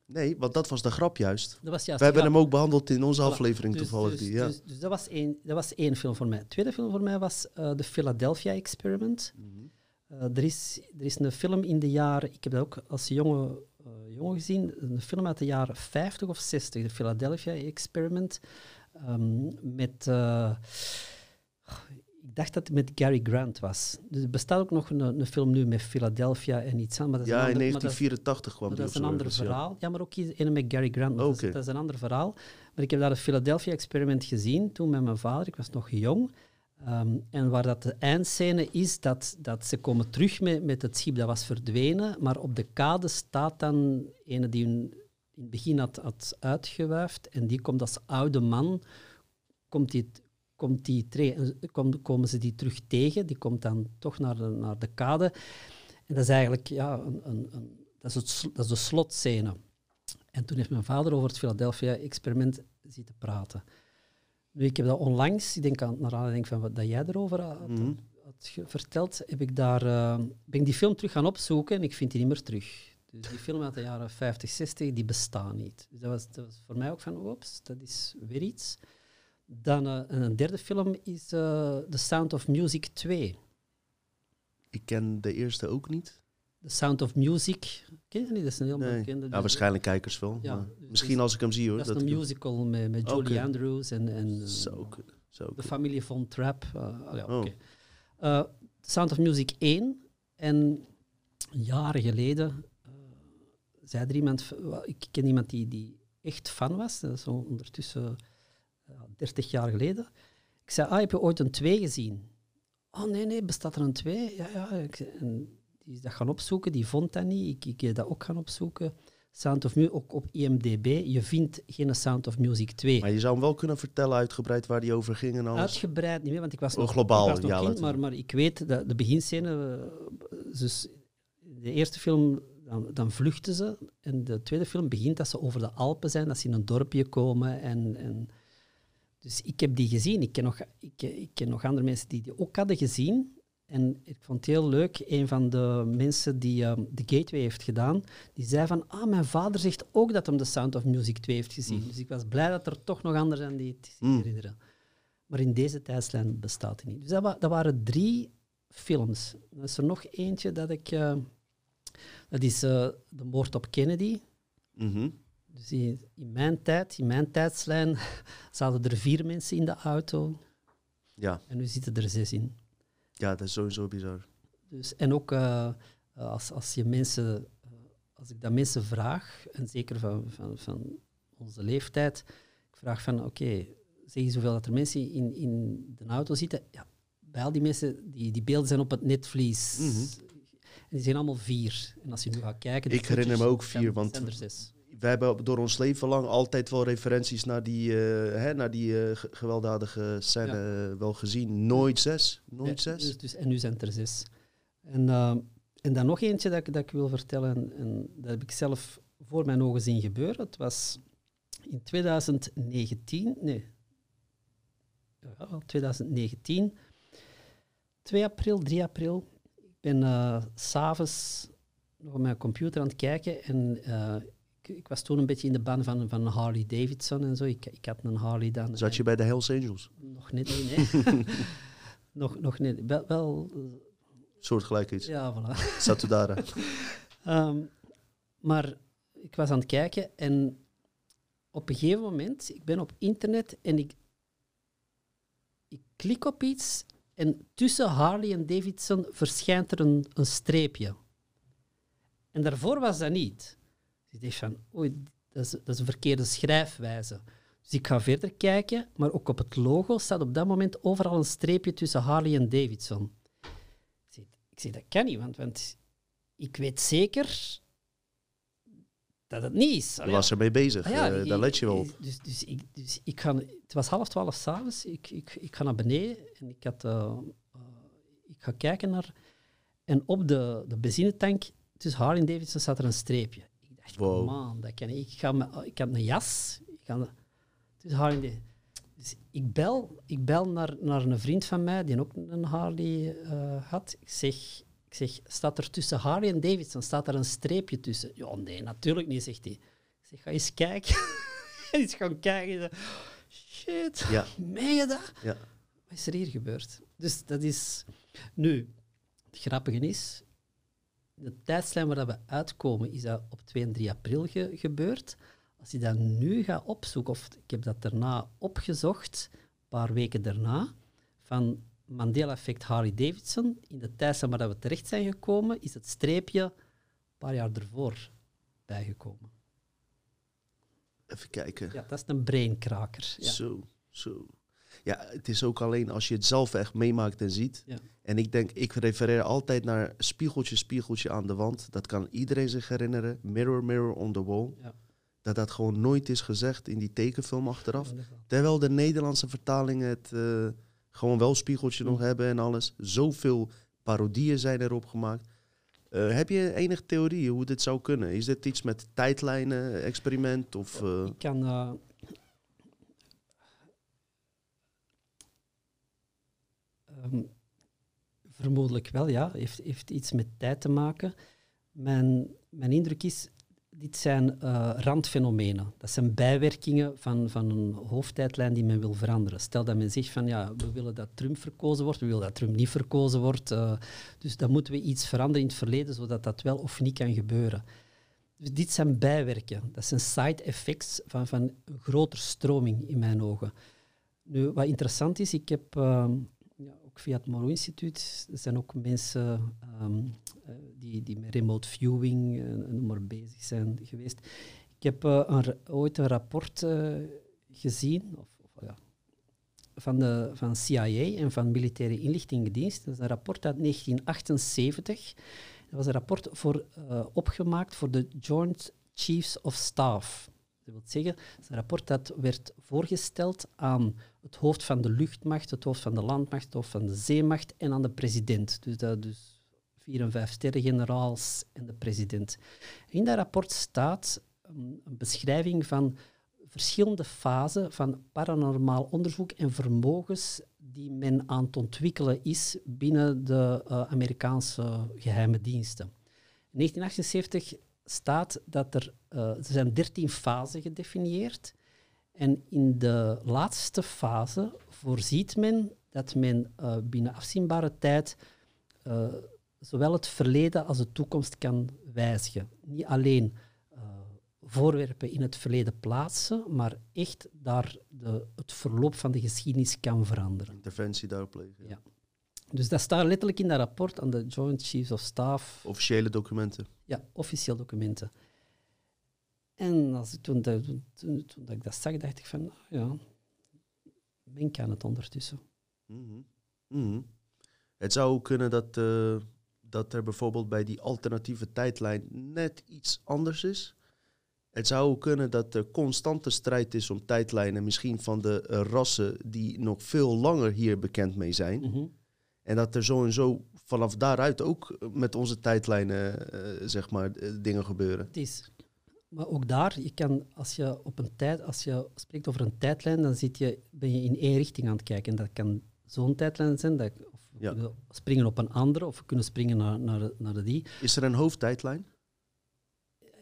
Nee, want dat was de grap juist. Dat was juist We hebben grap. hem ook behandeld in onze Voilà. aflevering Dus- toevallig. Dus, die, ja. dus, dus dat, was één, dat was één film voor mij. De tweede film voor mij was eh The Philadelphia Experiment. Mhm. Eh, er, is, er is een film in de jaren, ik heb dat ook als jonge, eh, jongen gezien, een film uit de jaren 50 of 60, The Philadelphia Experiment, ehm, met, eh, ik dacht dat het met Gary Grant was. Dus er bestaat ook nog een, een film nu met Philadelphia en iets. Maar dat is ja, in ander- maar dat is- 1984 kwam die dat is een ander ja. verhaal. Ja, maar ook een met Gary Grant. dat, is, dat een ander verhaal. Maar ik heb daar het Philadelphia Experiment gezien toen met mijn vader. Ik was nog jong. Ehm, en waar dat de eindscène is, dat, dat ze komen terug met, met het schip dat was verdwenen. Maar op de kade staat dan een die hun in het begin had, had uitgewuifd. En die komt als oude man, komt die, komt die eh, kom- komen ze die terug tegen. Die komt dan toch naar de, naar de kade. En dat is eigenlijk ja, een, een, een, dat is het, dat is de slotscène. En toen heeft mijn vader over het Philadelphia-experiment zitten praten. Nu, ik heb dat onlangs, ik denk aan, naar aanleiding van wat dat jij erover had, Mhm. had verteld, heb ik daar, eh, ben ik die film terug gaan opzoeken en ik vind die niet meer terug. Dus die film uit de jaren 50, 60, die bestaan niet. Dus dat was, dat was voor mij ook van, oeps, dat is weer iets. Dan eh, een derde film is eh The Sound of Music 2. Ik ken de eerste ook niet. The Sound of Music, ken je niet? Dat is een heel Nee. bekende. Ja, waarschijnlijk kijkers wel. Ja, maar dus- misschien als ik hem zie hoor. Dat is dat een musical met, met Julie. Andrews en, en eh, de familie von Trapp. eh, ah ja, Oh. oké. Sound of Music 1. En jaren geleden zei er iemand, ik ken iemand die, die echt fan was, dat is zo ondertussen ja, 30 jaar geleden. Ik zei, ah, heb je ooit een 2 gezien? Oh nee, nee, bestaat er een 2? Ja, ja. En die is dat gaan opzoeken, die vond dat niet. Ik, ik heb dat ook gaan opzoeken. Sound of Music, ook op IMDb. Je vindt geen Sound of Music 2. Maar je zou hem wel kunnen vertellen uitgebreid waar die over ging en alles. Uitgebreid niet meer, want ik was Oh, nog, globaal, ik was nog ja, kind, maar, maar ik weet dat de beginscène... eh, Dus de eerste film, dan, dan vluchten ze. En de tweede film begint dat ze over de Alpen zijn, dat ze in een dorpje komen. En, en dus ik heb die gezien. Ik ken, nog, ik, ik ken nog andere mensen die die ook hadden gezien. En ik vond het heel leuk, een van de mensen die eh, de Gateway heeft gedaan, die zei van, ah, mijn vader zegt ook dat hem The Sound of Music 2 heeft gezien. Dus ik was blij dat er toch nog anderen zijn die het zich Mm. herinneren. Maar in deze tijdslijn bestaat die niet. Dus dat, wa- dat waren drie films. Dan is er nog eentje dat ik... eh, dat is eh, De Moord op Kennedy. Mhm. Dus in, in mijn tijd, in mijn tijdslijn, zaten er vier mensen in de auto. Ja. En nu zitten er zes in. ja, dat is sowieso bizar. Dus, en ook eh, als, als, je mensen, eh, als ik dat mensen vraag, en zeker van, van, van onze leeftijd, ik vraag van oké, zeg eens hoeveel dat er mensen in, in de auto zitten. Ja, bij al die mensen, die, die beelden zijn op het netvlies. Mhm. Die zijn allemaal vier. En als je nu gaat kijken... Ik herinner me footage, ook vier, want- zijn er zes. We hebben door ons leven lang altijd wel referenties naar die, eh, hè, naar die eh, ge- gewelddadige scène wel gezien. Nooit zes. Nooit Ja, zes. Dus, dus, en nu zijn er zes. En, eh, en dan nog eentje dat ik, dat ik wil vertellen, en, en dat heb ik zelf voor mijn ogen zien gebeuren. Het was in 2019, nee, ja, 2019, 2 april, 3 april. Ik ben uh, s'avonds nog op mijn computer aan het kijken en uh, ik, ik, was toen een beetje in de ban van, van Harley Davidson en zo. Ik, ik had een Harley dan. Zat je bij de Hells Angels? Nog niet, nee. nee. nog, nog niet. Wel, wel Soortgelijk iets. Ja, voilà. Satudara. um, maar ik was aan het kijken en op een gegeven moment, ik ben op internet en ik, ik klik op iets en tussen Harley en Davidson verschijnt er een, streepje. En daarvoor was dat niet. Dus ik dacht van, oei, dat is, dat is een verkeerde schrijfwijze. Dus ik ga verder kijken, maar ook op het logo staat op dat moment overal een streepje tussen Harley en Davidson. Ik zeg, dat kan niet, want, want ik weet zeker dat het niet is. Je was ermee bezig, Ah ja, uh, ik- daar let je wel op. Dus, dus, ik, dus ik ga, het was half twaalf s'avonds, ik, ik, ik ga naar beneden en ik, had, eh, eh, ik ga kijken naar... En op de, de benzinetank, tussen Harley Davidson, staat er een streepje. Ik dacht, Wow. man, dat kan. Ik, ga me, ik had een jas, ik ga, tussen Harley Davidson. Dus ik bel, ik bel naar, naar een vriend van mij, die ook een Harley eh, had. Ik zeg, ik zeg, staat er tussen Harley en Davidson, staat er een streepje tussen? Ja, nee, natuurlijk niet, zegt hij. Ik zeg, ga eens kijken. Hij is gaan kijken. Shit, Ja. meen je dat? Ja. Wat is er hier gebeurd? Dus dat is... Nu, het grappige is, de tijdslijn waar dat we uitkomen, is dat op 2 en 3 april ge- gebeurd. Als je dat nu gaat opzoeken, of ik heb dat daarna opgezocht, een paar weken daarna, van Mandela-effect Harley Davidson, in de tijdslijn waar dat we terecht zijn gekomen, is het streepje een paar jaar ervoor bijgekomen. Even kijken. Ja, dat is een brainkraker. Ja. Zo, zo. Ja, het is ook alleen als je het zelf echt meemaakt en ziet. Ja. En ik denk, ik refereer altijd naar spiegeltje, spiegeltje aan de wand. Dat kan iedereen zich herinneren. Mirror, mirror on the wall. Ja. Dat dat gewoon nooit is gezegd in die tekenfilm achteraf. Terwijl de Nederlandse vertalingen het eh, gewoon wel spiegeltje nog hebben en alles. Zoveel parodieën zijn erop gemaakt. Eh, heb je enige theorie hoe dit zou kunnen? Is dit iets met tijdlijnen, experiment? Of, eh, Ik kan. ehm, vermoedelijk wel, ja. Heeft, heeft iets met tijd te maken. Mijn, mijn indruk is, dit zijn eh, randfenomenen. Dat zijn bijwerkingen van, van een hoofdtijdlijn die men wil veranderen. Stel dat men zegt van ja, we willen dat Trump verkozen wordt, we willen dat Trump niet verkozen wordt. eh, dus dan moeten we iets veranderen in het verleden, zodat dat wel of niet kan gebeuren. Dus dit zijn bijwerken. Dat zijn side effects van, van een grotere stroming in mijn ogen. Nu, wat interessant is, ik heb ehm, via het Moreau Instituut, er zijn ook mensen ehm, eh, die, die met remote viewing eh, noem maar bezig zijn geweest. Ik heb eh, ooit een rapport gezien, of, of, ja, van de van CIA en van Militaire Inlichtingendienst. Dat is een rapport uit 1978. Dat was een rapport voor, opgemaakt voor de Joint Chiefs of Staff. Dat wil zeggen, het is een rapport dat werd voorgesteld aan het hoofd van de luchtmacht, het hoofd van de landmacht, het hoofd van de zeemacht en aan de president. Dus, dat, dus vier- en vijf sterrengeneraals en de president. In dat rapport staat een, een beschrijving van verschillende fasen van paranormaal onderzoek en vermogens die men aan het ontwikkelen is binnen de eh, Amerikaanse geheime diensten. In 1978 staat dat er, eh, er zijn 13 fasen gedefinieerd en in de laatste fase voorziet men dat men eh, binnen afzienbare tijd eh, zowel het verleden als de toekomst kan wijzigen. Niet alleen eh, voorwerpen in het verleden plaatsen, maar echt daar de, het verloop van de geschiedenis kan veranderen. interventie daarop plegen? Ja. Dus dat staat letterlijk in dat rapport aan de Joint Chiefs of Staff. Officiële documenten. Ja, officieel documenten. En als, toen, dat- toen, dat ik dat zag, dacht ik van, nou ja, men kan het ondertussen. Mhm. Mhm. Het zou ook kunnen dat, eh, dat er bijvoorbeeld bij die alternatieve tijdlijn net iets anders is. Het zou ook kunnen dat er constante strijd is om tijdlijnen, misschien van de eh, rassen die nog veel langer hier bekend mee zijn. Mhm. En dat er zo en zo vanaf daaruit ook met onze tijdlijnen uh, zeg maar, dingen gebeuren. Het is. Maar ook daar, je kan, als je op een tijd, als je spreekt over een tijdlijn, dan zit je, ben je in één richting aan het kijken. Dat kan zo'n tijdlijn zijn, dat, of we springen op een andere, of we kunnen springen naar, naar, naar die. Is er een hoofdtijdlijn?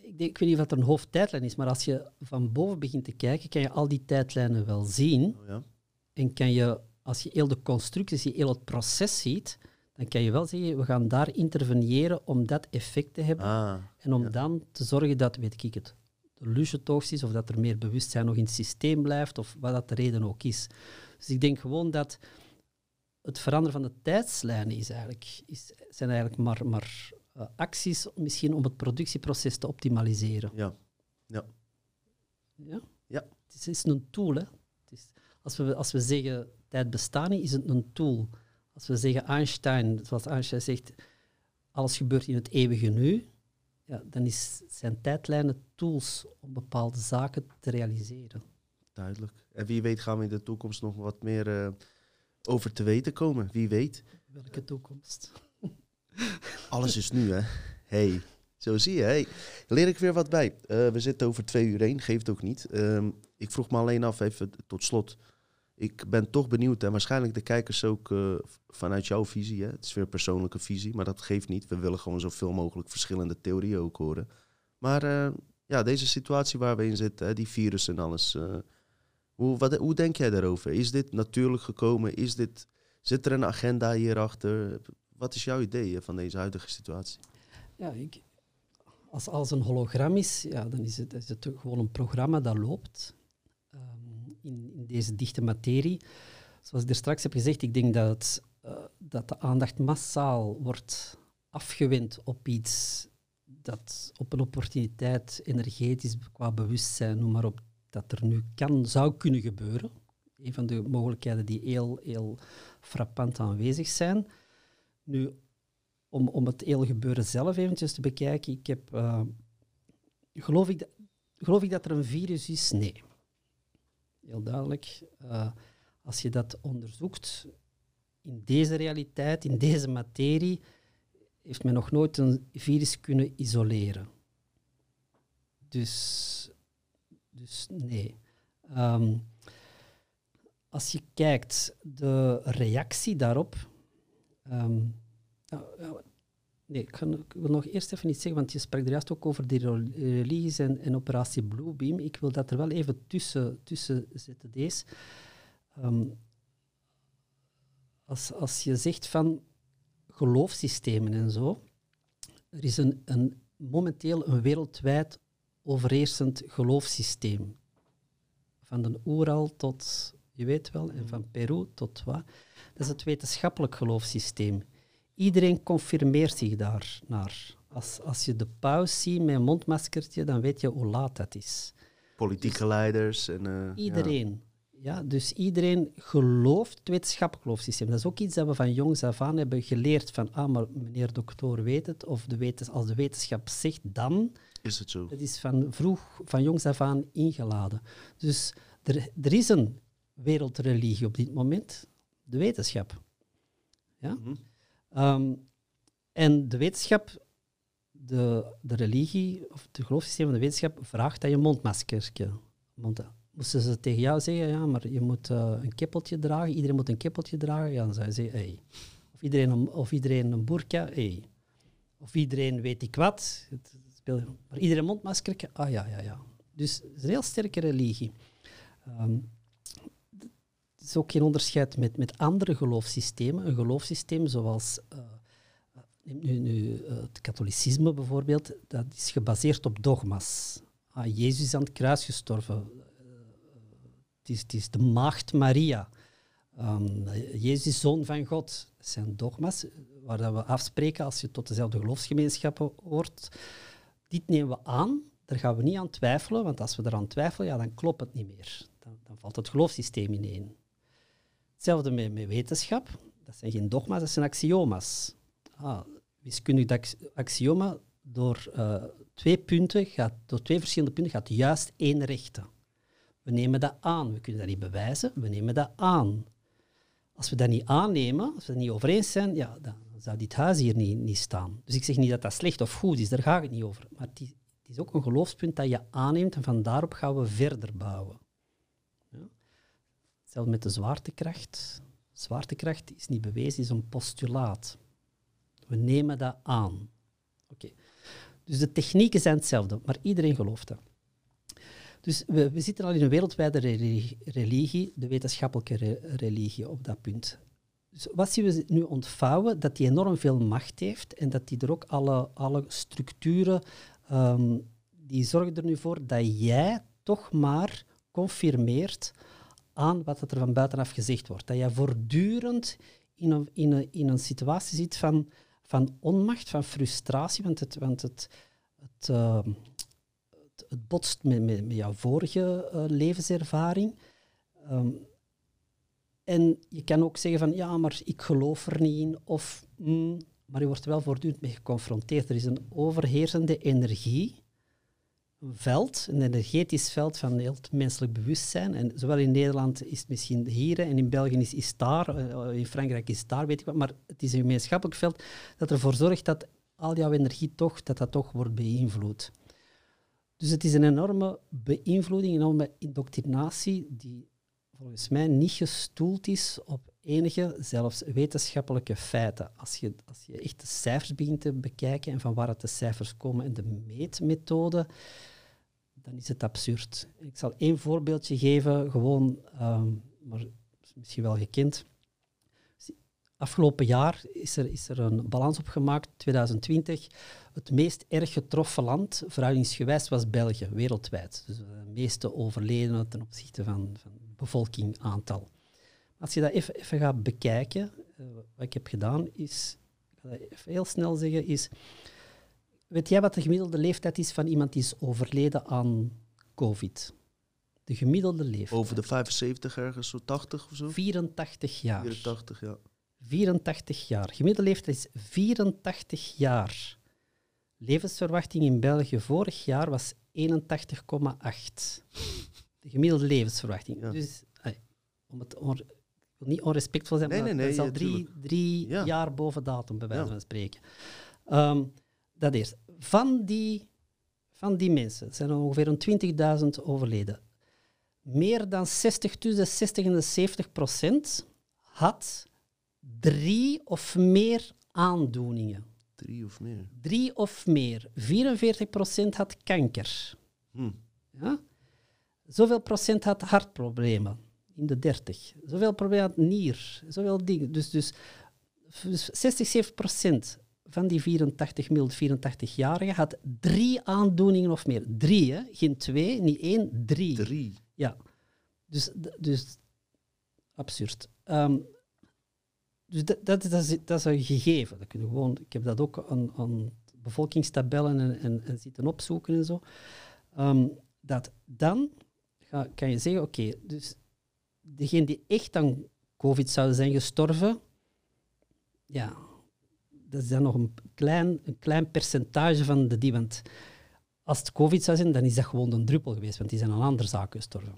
Ik, denk, ik weet niet of er een hoofdtijdlijn is, maar als je van boven begint te kijken, kan je al die tijdlijnen wel zien. Oh ja. En kan je, als je heel de constructie, heel het proces ziet, dan kan je wel zeggen, we gaan daar interveneren om dat effect te hebben. Ah, en om dan te zorgen dat, weet ik het, de lusje is, of dat er meer bewustzijn nog in het systeem blijft, of wat dat de reden ook is. Dus ik denk gewoon dat het veranderen van de tijdslijnen is eigenlijk, is, zijn eigenlijk maar, maar uh, acties misschien om het productieproces te optimaliseren. Ja. Ja. Ja? ja. Het is, een tool. Hè. Het is, als, we, als we zeggen tijd bestaan niet, is het een tool. Als we zeggen Einstein, zoals Einstein zegt, alles gebeurt in het eeuwige nu, ja, dan is, zijn tijdlijnen tools om bepaalde zaken te realiseren. Duidelijk. En wie weet gaan we in de toekomst nog wat meer uh, over te weten komen. Wie weet. Welke toekomst? Alles is nu, hè? Hey, zo zie je. Hey. Leer ik weer wat bij. Uh, we zitten over twee uur heen, geeft ook niet. Um, ik vroeg me alleen af, even tot slot ik ben toch benieuwd en waarschijnlijk de kijkers ook uh, vanuit jouw visie. Hè? Het is weer persoonlijke visie, maar dat geeft niet. We willen gewoon zoveel mogelijk verschillende theorieën ook horen. Maar uh, ja, deze situatie waar we in zitten, hè, die virus en alles. Uh, hoe, wat, hoe denk jij daarover? Is dit natuurlijk gekomen? Is dit, zit er een agenda hierachter? Wat is jouw idee van deze huidige situatie? Ja, ik, als alles een hologram is, ja, dan is het, is het gewoon een programma dat loopt in, in, deze dichte materie. Zoals ik er straks heb gezegd, ik denk dat, uh, dat de aandacht massaal wordt afgewend op iets dat op een opportuniteit, energetisch, qua bewustzijn, noem maar op, dat er nu kan, zou kunnen gebeuren. Een van de mogelijkheden die heel, heel frappant aanwezig zijn. Nu, om, om het hele gebeuren zelf eventjes te bekijken, ik heb, uh, geloof, ik geloof ik dat er een virus is? Nee heel duidelijk. Uh, als je dat onderzoekt, in deze realiteit, in deze materie, heeft men nog nooit een virus kunnen isoleren. Dus, dus nee. Um, als je kijkt, de reactie daarop. Um, Nee, ik, wil nog eerst even iets zeggen, want je sprak er juist ook over die religies en, en operatie Bluebeam. Ik wil dat er wel even tussen, tussen zetten, deze. Ehm, als, als je zegt van geloofssystemen en zo, er is een, een, momenteel een wereldwijd overheersend geloofssysteem. Van de Oeral tot, je weet wel, en van Peru tot wat. Dat is het wetenschappelijk geloofssysteem. Iedereen confirmeert zich daar naar. Als, als je de paus ziet met een mondmaskertje, dan weet je hoe laat dat is. Politieke dus leiders. En, uh, iedereen. Ja. dus iedereen gelooft het wetenschappelijk geloofssysteem. Dat is ook iets dat we van jongs af aan hebben geleerd. Van, ah, maar meneer dokter weet het. Of de wetens als de wetenschap zegt, dan... Is het zo? Dat is van vroeg, van jongs af aan ingeladen. Dus er, er is een wereldreligie op dit moment. De wetenschap. Ja? Mhm. Um, en de wetenschap, de, de religie of het geloofssysteem van de wetenschap vraagt dat je mondmaskertje mond, Moesten ze tegen jou zeggen, ja, maar je moet uh, een kippeltje dragen, iedereen moet een kippeltje dragen, ja, dan zou je zeggen, hey. Of iedereen een, of iedereen een burka, hey. Of iedereen weet ik wat. Het, maar iedereen mondmaskertje, ah ja, ja, ja. Dus het is een heel sterke religie. Um, is ook geen onderscheid met, met andere geloofssystemen. Een geloofssysteem zoals uh, nu, nu uh, het katholicisme bijvoorbeeld, dat is gebaseerd op dogma's. Ah, Jezus is aan het kruis gestorven. het, is, het is de maagd Maria. Um, Jezus is zoon van God. Dat zijn dogma's waar dat we afspreken als je tot dezelfde geloofsgemeenschap hoort. Dit nemen we aan, daar gaan we niet aan twijfelen, want als we eraan twijfelen, ja, dan klopt het niet meer. Dan, dan valt het geloofssysteem ineen. Hetzelfde met, wetenschap. Dat zijn geen dogma's, dat zijn axioma's. Ah, wiskundig axioma door uh, twee punten gaat, door twee verschillende punten gaat juist één rechte. We nemen dat aan. We kunnen dat niet bewijzen, we nemen dat aan. Als we dat niet aannemen, als we het niet over eens zijn, ja, dan zou dit huis hier niet, niet staan. Dus ik zeg niet dat dat slecht of goed is, daar gaat het niet over. Maar het is, het is ook een geloofspunt dat je aanneemt en van daarop gaan we verder bouwen. Hetzelfde met de zwaartekracht. Zwaartekracht is niet bewezen, is een postulaat. We nemen dat aan. Oké. Dus de technieken zijn hetzelfde, maar iedereen gelooft dat. Dus we, we zitten al in een wereldwijde religie, de wetenschappelijke re- religie op dat punt. Dus wat zien we nu ontvouwen? Dat die enorm veel macht heeft en dat die er ook alle, alle structuren, ehm, die zorgen er nu voor dat jij toch maar confirmeert aan wat er van buitenaf gezegd wordt. Dat jij voortdurend in een, in een, in een situatie zit van, van onmacht, van frustratie, want het, want het, het, ehm, het, botst met, met, met jouw vorige eh, levenservaring. Ehm, en je kan ook zeggen van ja, maar ik geloof er niet in. Of, mm, maar je wordt er wel voortdurend mee geconfronteerd. Er is een overheersende energie, veld, een energetisch veld van heel het menselijk bewustzijn. En zowel in Nederland is het misschien hier en in België is, is daar, eh, in Frankrijk is daar, weet ik wat. Maar het is een gemeenschappelijk veld dat ervoor zorgt dat al jouw energie toch, dat dat toch wordt beïnvloed. Dus het is een enorme beïnvloeding, een enorme indoctrinatie die volgens mij niet gestoeld is op enige, zelfs wetenschappelijke feiten. Als je, als je echt de cijfers begint te bekijken en van waar het de cijfers komen en de meetmethode, dan is het absurd. Ik zal één voorbeeldje geven, gewoon, um, maar misschien wel gekend. Afgelopen jaar is er, is er een balans opgemaakt, 2020. Het meest erg getroffen land, verhoudingsgewijs, was België, wereldwijd. Dus de meeste overledenen ten opzichte van, van bevolkingaantal. Als je dat even, even gaat bekijken, uh, wat ik heb gedaan, is, ik ga dat even heel snel zeggen, is, weet jij wat de gemiddelde leeftijd is van iemand die is overleden aan COVID? De gemiddelde leeftijd. Over de 75 ergens, zo 80 of zo? 84 jaar. 84, ja. 84 jaar. Gemiddelde leeftijd is 84 jaar. Levensverwachting in België vorig jaar was 81,8. De gemiddelde levensverwachting. Ja. Dus, ay, om het on, wil niet onrespectvol zijn, Nee, maar nee, dat is nee, al drie, tuurlijk. drie Ja. jaar boven datum, bij wijze Ja. van spreken. Ehm, dat eerst. Van die, van die mensen zijn er ongeveer een 20.000 overleden. Meer dan 60, tussen de 60 en de 70 procent had drie of meer aandoeningen. Drie of meer. Drie of meer. 44 procent had kanker. Hm. Ja? Zoveel procent had hartproblemen, in de 30. Zoveel problemen had nier, zoveel dingen. Dus, dus, dus 60, 70 procent van die 84, gemiddeld 84-jarigen had drie aandoeningen of meer. Drie, hè? geen twee, niet één, drie. Drie. Ja, dus, dus absurd. Ehm, dus dat, dat, dat, is, dat is een gegeven. Dat kun je gewoon, ik heb dat ook aan, aan bevolkingstabellen en, en, en zitten opzoeken en zo. Ehm, dat dan ga, kan je zeggen, oké, dus degene die echt aan COVID zouden zijn gestorven, ja, dat is dan nog een klein, een klein percentage van de die. Want als het COVID zou zijn, dan is dat gewoon een druppel geweest, want die zijn aan andere zaken gestorven.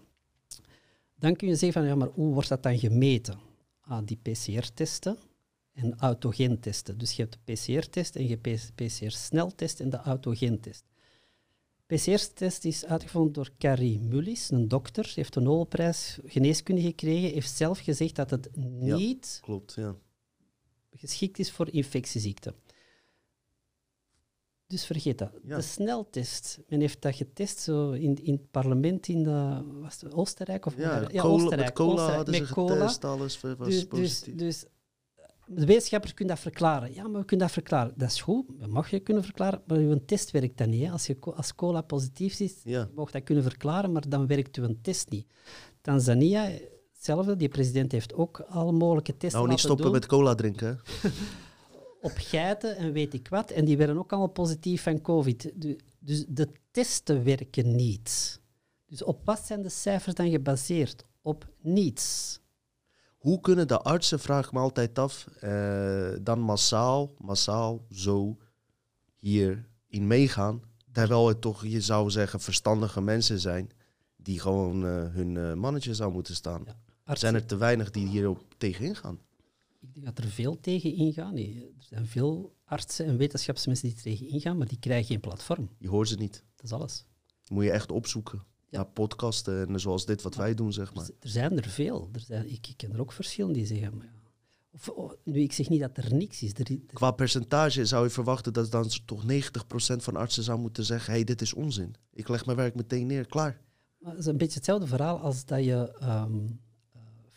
Dan kun je zeggen van, ja, maar hoe wordt dat dan gemeten? Ah, die PCR-testen en autogentesten. Dus je hebt de PCR-test en je hebt de PCR-sneltest en de autogentest. PCR-test is uitgevonden door Carrie Mullis, een dokter. Ze heeft een Nobelprijs geneeskunde gekregen. heeft zelf gezegd dat het Ja. niet Klopt, ja. Geschikt is voor infectieziekten. Dus vergeet dat. Ja. De sneltest, men heeft dat getest zo in, in het parlement in de, was het Oostenrijk of Ja, cola, met cola Oostenrijk, hadden ze met cola. getest, alles was Dus, dus, positief. dus de wetenschappers kunnen dat verklaren. Ja, maar we kunnen dat verklaren. Dat is goed, dat mag je kunnen verklaren, maar uw test werkt dan niet. Hè. Als, je, als cola positief is, ja, je mag dat kunnen verklaren, maar dan werkt uw test niet. Tanzania, hetzelfde, die president heeft ook al mogelijke testen nou niet stoppen doen met cola drinken. op geiten en weet ik wat. En die werden ook allemaal positief van COVID. Du- Dus de testen werken niet. Dus op wat zijn de cijfers dan gebaseerd? Op niets. Hoe kunnen de artsen, vraag ik me altijd af, eh, dan massaal, massaal zo hier in meegaan, terwijl het toch, je zou zeggen, verstandige mensen zijn die gewoon eh, hun eh, mannetje zou moeten staan. Ja. Er zijn er te weinig die hierop tegenin gaan. Ik denk dat er veel tegen ingaan. Nee, er zijn veel artsen en wetenschapsmensen die er tegen ingaan, maar die krijgen geen platform. Je hoort ze niet. Dat is alles. Moet je echt opzoeken. Ja. Podcasten en zoals dit wat wij doen, zeg maar. Er zijn er veel. Er zijn, ik, ik ken er ook verschillen die zeggen, maar ja. Of, oh, nu, ik zeg niet dat er niks is. Er, Qua percentage zou je verwachten dat dan toch 90% van artsen zou moeten zeggen: hey, dit is onzin. Ik leg mijn werk meteen neer, klaar. Maar het is een beetje hetzelfde verhaal als dat je ehm, eh,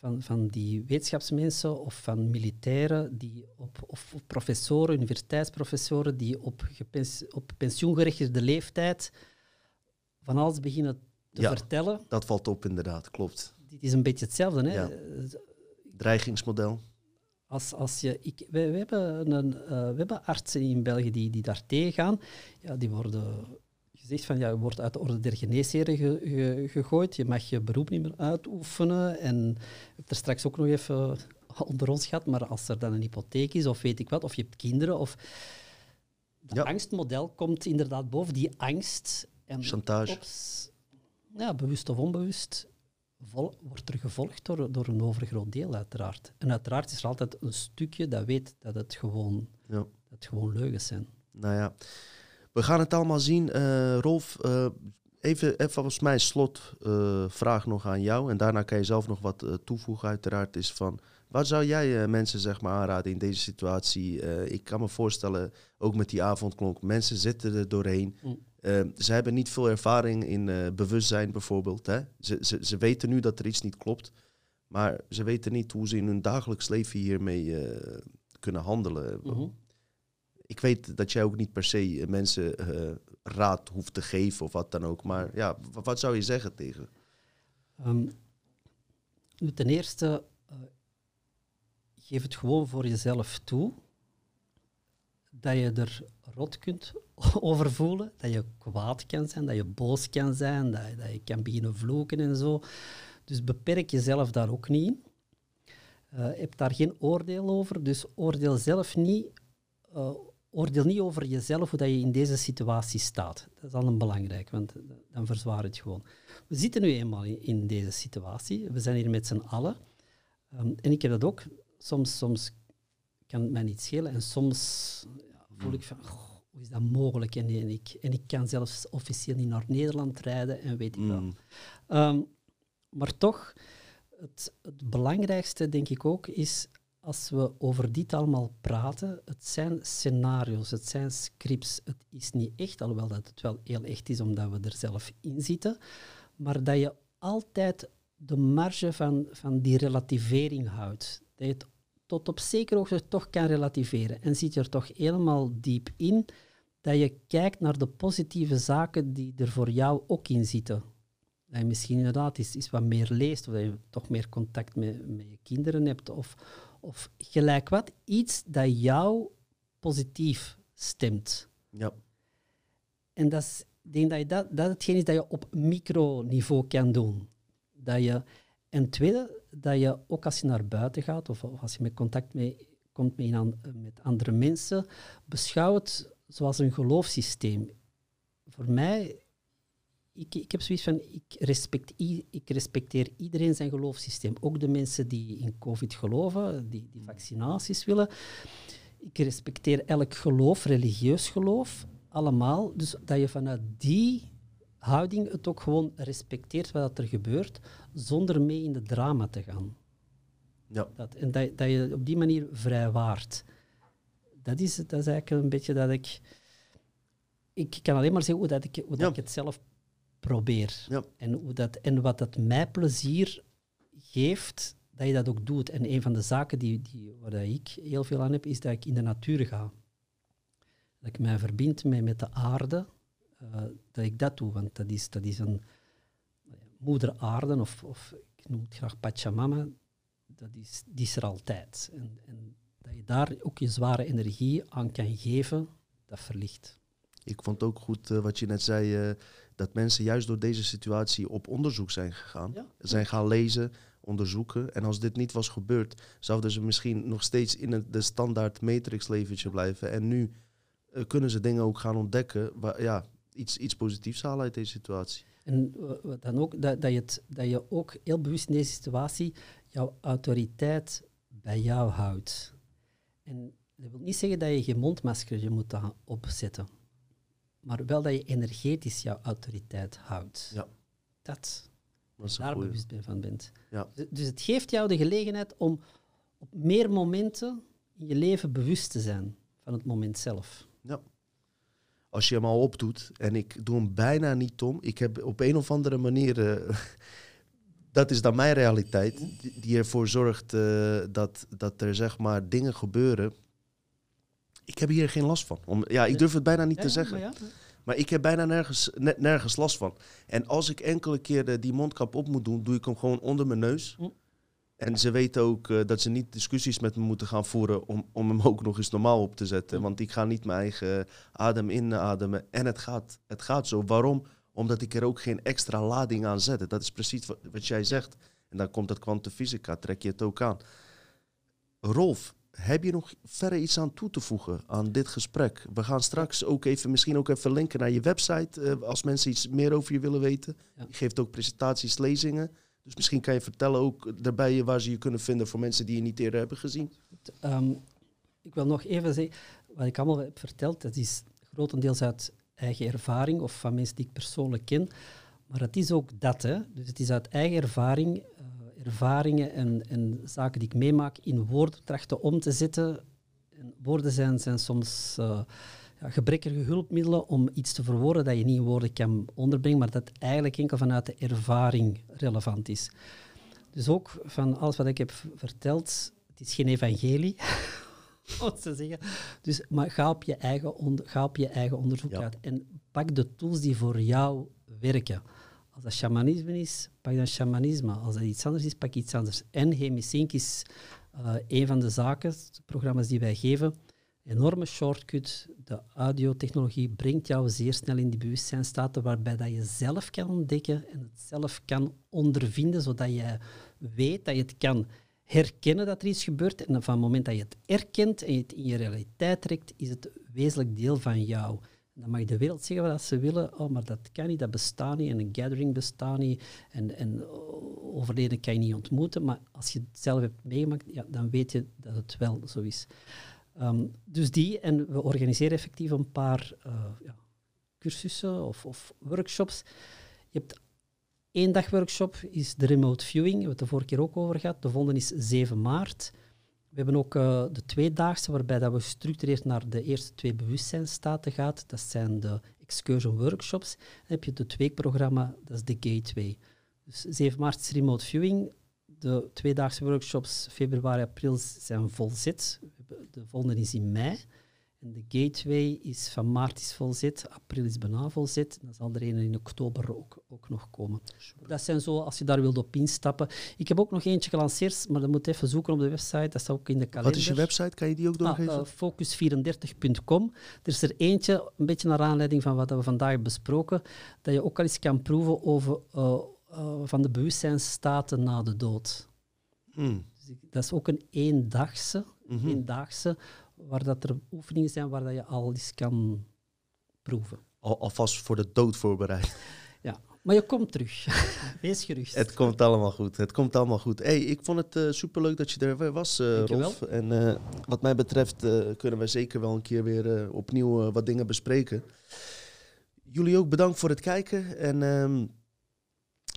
van, van die wetenschapsmensen of van militairen die op, of, of professoren, universiteitsprofessoren die op, gepens, op pensioengerechtigde leeftijd van alles beginnen te Ja. vertellen. Dat valt op, inderdaad, klopt. Dit is een beetje hetzelfde. Hè? Ja. Dreigingsmodel. Als, als je, ik, wij hebben een, eh, we hebben artsen in België die, die daar tegen gaan. Ja, die worden gezegd van ja, je wordt uit de orde der geneesheren ge- ge- gegooid. Je mag je beroep niet meer uitoefenen. En we hebben er straks ook nog even onder ons gehad, maar als er dan een hypotheek is of weet ik wat, of je hebt kinderen of... Dat Ja. angstmodel komt inderdaad boven. Die angst en Chantage. ja, bewust of onbewust, vol- wordt er gevolgd door, door een overgroot deel, uiteraard. En uiteraard is er altijd een stukje dat weet dat het gewoon, Ja. dat het gewoon leugens zijn. Nou ja, we gaan het allemaal zien. Eh, Rolf, eh, even, even volgens mij slotvraag vraag nog aan jou. En daarna kan je zelf nog wat eh, toevoegen, uiteraard. Is van, wat zou jij eh, mensen zeg maar, aanraden in deze situatie? Eh, ik kan me voorstellen, ook met die avondklok, mensen zitten er doorheen. Mm. Eh, ze hebben niet veel ervaring in eh, bewustzijn bijvoorbeeld. Hè? Ze, ze, ze weten nu dat er iets niet klopt. Maar ze weten niet hoe ze in hun dagelijks leven hiermee eh, kunnen handelen. Mhm. Ik weet dat jij ook niet per se eh, mensen eh, raad hoeft te geven of wat dan ook. Maar ja, wat zou je zeggen tegen? Ehm, ten eerste, eh, geef het gewoon voor jezelf toe dat je er rot kunt over voelen, dat je kwaad kan zijn, dat je boos kan zijn, dat je, dat je kan beginnen vloeken en zo. Dus beperk jezelf daar ook niet in. Heb daar geen oordeel over, dus oordeel zelf niet. Oordeel niet over jezelf hoe dat je in deze situatie staat. Dat is al een belangrijk, want dan verzwaar je het gewoon. We zitten nu eenmaal in, deze situatie. We zijn hier met z'n allen. Ehm, en ik heb dat ook. Soms, soms kan het mij niet schelen en soms ja, voel ik van, "Goh, hoe is dat mogelijk? En, en, ik, en ik kan zelfs officieel niet naar Nederland rijden en weet ik wat. Mm, Ehm, maar toch, het, het belangrijkste denk ik ook is, als we over dit allemaal praten, het zijn scenario's, het zijn scripts. Het is niet echt, alhoewel dat het wel heel echt is omdat we er zelf in zitten, maar dat je altijd de marge van, van die relativering houdt. Dat je het tot op zekere hoogte toch kan relativeren. En zit je er toch helemaal diep in, dat je kijkt naar de positieve zaken die er voor jou ook in zitten. Dat je misschien inderdaad eens wat meer leest, of dat je toch meer contact met, met je kinderen hebt, of, of gelijk wat, iets dat jou positief stemt. ja, En dat is, ik denk dat, je dat, dat hetgeen is dat je op microniveau kan doen. Dat je, en tweede, dat je ook als je naar buiten gaat, of, of als je met contact mee, komt met andere mensen, beschouw het zoals een geloofssysteem. Voor mij, ik, ik heb zoiets van, ik, respect, ik respecteer iedereen zijn geloofssysteem. Ook de mensen die in COVID geloven, die, die vaccinaties willen. Ik respecteer elk geloof, religieus geloof, allemaal. Dus dat je vanuit die houding het ook gewoon respecteert wat er gebeurt, zonder mee in de drama te gaan. ja, Dat, en dat, dat je op die manier vrijwaart. Dat is, dat is eigenlijk een beetje dat ik... Ik kan alleen maar zeggen hoe, dat ik, hoe Ja. dat ik het zelf probeer. ja, En, hoe dat, en wat dat mij plezier geeft, dat je dat ook doet. En een van de zaken die, die, waar dat ik heel veel aan heb, is dat ik in de natuur ga. Dat ik mij verbind met, met de aarde, eh, dat ik dat doe. Want dat is, dat is een moeder aarde, of, of ik noem het graag Pachamama, dat is, die is er altijd. En, en dat je daar ook je zware energie aan kan geven, dat verlicht. ik vond ook goed eh, wat je net zei, eh, dat mensen juist door deze situatie op onderzoek zijn gegaan. Ja. Zijn gaan lezen, onderzoeken. En als dit niet was gebeurd, zouden ze misschien nog steeds in het, de standaard matrix leventje blijven. En nu eh, kunnen ze dingen ook gaan ontdekken, waar, ja, iets, iets positiefs halen uit deze situatie. En eh, dan ook, dat, dat, je het, dat je ook heel bewust in deze situatie jouw autoriteit bij jou houdt. En dat wil niet zeggen dat je je mondmasker moet opzetten, maar wel dat je energetisch jouw autoriteit houdt. Ja. Dat, Dat daar bewust van bent. Ja. Dus- Dus het geeft jou de gelegenheid om op meer momenten in je leven bewust te zijn van het moment zelf. als je hem al opdoet, en ik doe hem bijna niet, Tom. Ik heb op een of andere manier, eh, dat is dan mijn realiteit, die, die ervoor zorgt eh, dat, dat er zeg maar dingen gebeuren. Ik heb hier geen last van. Om, ja, ik durf het bijna niet te zeggen. maar ik heb bijna nergens, ne- nergens last van. En als ik enkele keer de- die mondkap op moet doen, doe ik hem gewoon onder mijn neus. Hm. En ze weten ook eh, dat ze niet discussies met me moeten gaan voeren om, om hem ook nog eens normaal op te zetten. Hm. Want ik ga niet mijn eigen adem inademen. En het gaat, het gaat zo. Waarom? Omdat ik er ook geen extra lading aan zet. Dat is precies wat, wat jij zegt. En dan komt dat kwantumfysica, trek je het ook aan. Rolf, heb je nog verder iets aan toe te voegen aan dit gesprek? We gaan straks ook even, misschien ook even linken naar je website, eh, als mensen iets meer over je willen weten. Ja. Je geeft ook presentaties, lezingen. Dus misschien kan je vertellen ook daarbij waar ze je kunnen vinden voor mensen die je niet eerder hebben gezien. Ehm, ik wil nog even zeggen, wat ik allemaal heb verteld, dat is grotendeels uit eigen ervaring of van mensen die ik persoonlijk ken. Maar het is ook dat, hè. Dus het is uit eigen ervaring, ervaringen en, en zaken die ik meemaak in woorden trachten om te zetten. En woorden zijn, zijn soms eh, ja, gebrekkige hulpmiddelen om iets te verwoorden dat je niet in woorden kan onderbrengen, maar dat eigenlijk enkel vanuit de ervaring relevant is. Dus ook van alles wat ik heb verteld, het is geen evangelie, om het te zeggen. Dus, maar ga op je eigen, onder, ga op je eigen onderzoek Ja. uit en pak de tools die voor jou werken. Als dat shamanisme is, pak dan shamanisme. Als dat iets anders is, pak iets anders. En Hemisync is eh, een van de zaken, de programma's die wij geven. Enorme shortcut. De audiotechnologie brengt jou zeer snel in die bewustzijnstaten waarbij dat je zelf kan ontdekken en het zelf kan ondervinden, zodat je weet dat je het kan herkennen dat er iets gebeurt. En van het moment dat je het erkent en het in je realiteit trekt, is het wezenlijk deel van jou. Dan mag de wereld zeggen wat ze willen, oh, maar dat kan niet, dat bestaat niet, en een gathering bestaat niet, en, en overleden kan je niet ontmoeten. Maar als je het zelf hebt meegemaakt, ja, dan weet je dat het wel zo is. Ehm, dus die, en we organiseren effectief een paar eh, ja, cursussen of, of workshops. Je hebt één dag workshop, is de remote viewing, we hebben het de vorige keer ook over gehad. De volgende is 7 maart. We hebben ook eh, de tweedaagse, waarbij dat we gestructureerd naar de eerste twee bewustzijnstaten gaat. Dat zijn de excursion workshops. Dan heb je het weekprogramma, dat is de gateway. Dus 7 maart is remote viewing. De tweedaagse workshops februari, april zijn. We hebben- De volgende is in mei. En de gateway is van maart is volzet, april is bijna volzet. Dan zal er een in oktober ook, ook nog komen. Dat zijn zo, als je daar wilt op instappen. Ik heb ook nog eentje gelanceerd, maar dat moet even zoeken op de website. Dat staat ook in de kalender. Wat is je website? Kan je die ook doorgeven? Ah, eh, focus34.com. Er is er eentje, een beetje naar aanleiding van wat we vandaag besproken, dat je ook al eens kan proeven over eh, eh, van de bewustzijnsstaten na de dood. Hmm. Dus ik- dat is ook een eendagse, eendagse, waar dat er oefeningen zijn waar dat je al eens kan proeven. Al, alvast voor de dood voorbereid. Ja, maar je komt terug. Wees gerust. Het komt allemaal goed. Het komt allemaal goed. Hey, ik vond het eh, superleuk dat je er weer was, Dankjewel. Rolf. En eh, wat mij betreft kunnen we zeker wel een keer weer opnieuw wat dingen bespreken. Jullie ook bedankt voor het kijken. En ehm,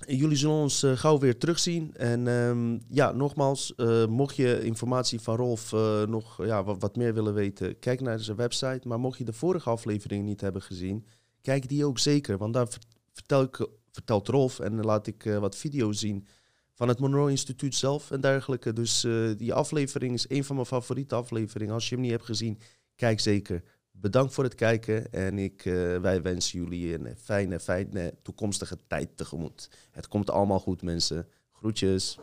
jullie zullen ons eh, gauw weer terugzien. En ehm, ja, nogmaals, eh, mocht je informatie van Rolf eh, nog ja, wat, meer willen weten, kijk naar zijn website. Maar mocht je de vorige aflevering niet hebben gezien, kijk die ook zeker. Want daar vertelt Rolf en laat ik wat video's zien van het Monroe Instituut zelf en dergelijke. Dus die aflevering is een van mijn favoriete afleveringen. Als je hem niet hebt gezien, kijk zeker bedankt voor het kijken en ik, eh, wij wensen jullie een fijne, fijne toekomstige tijd tegemoet. Het komt allemaal goed, mensen. Groetjes.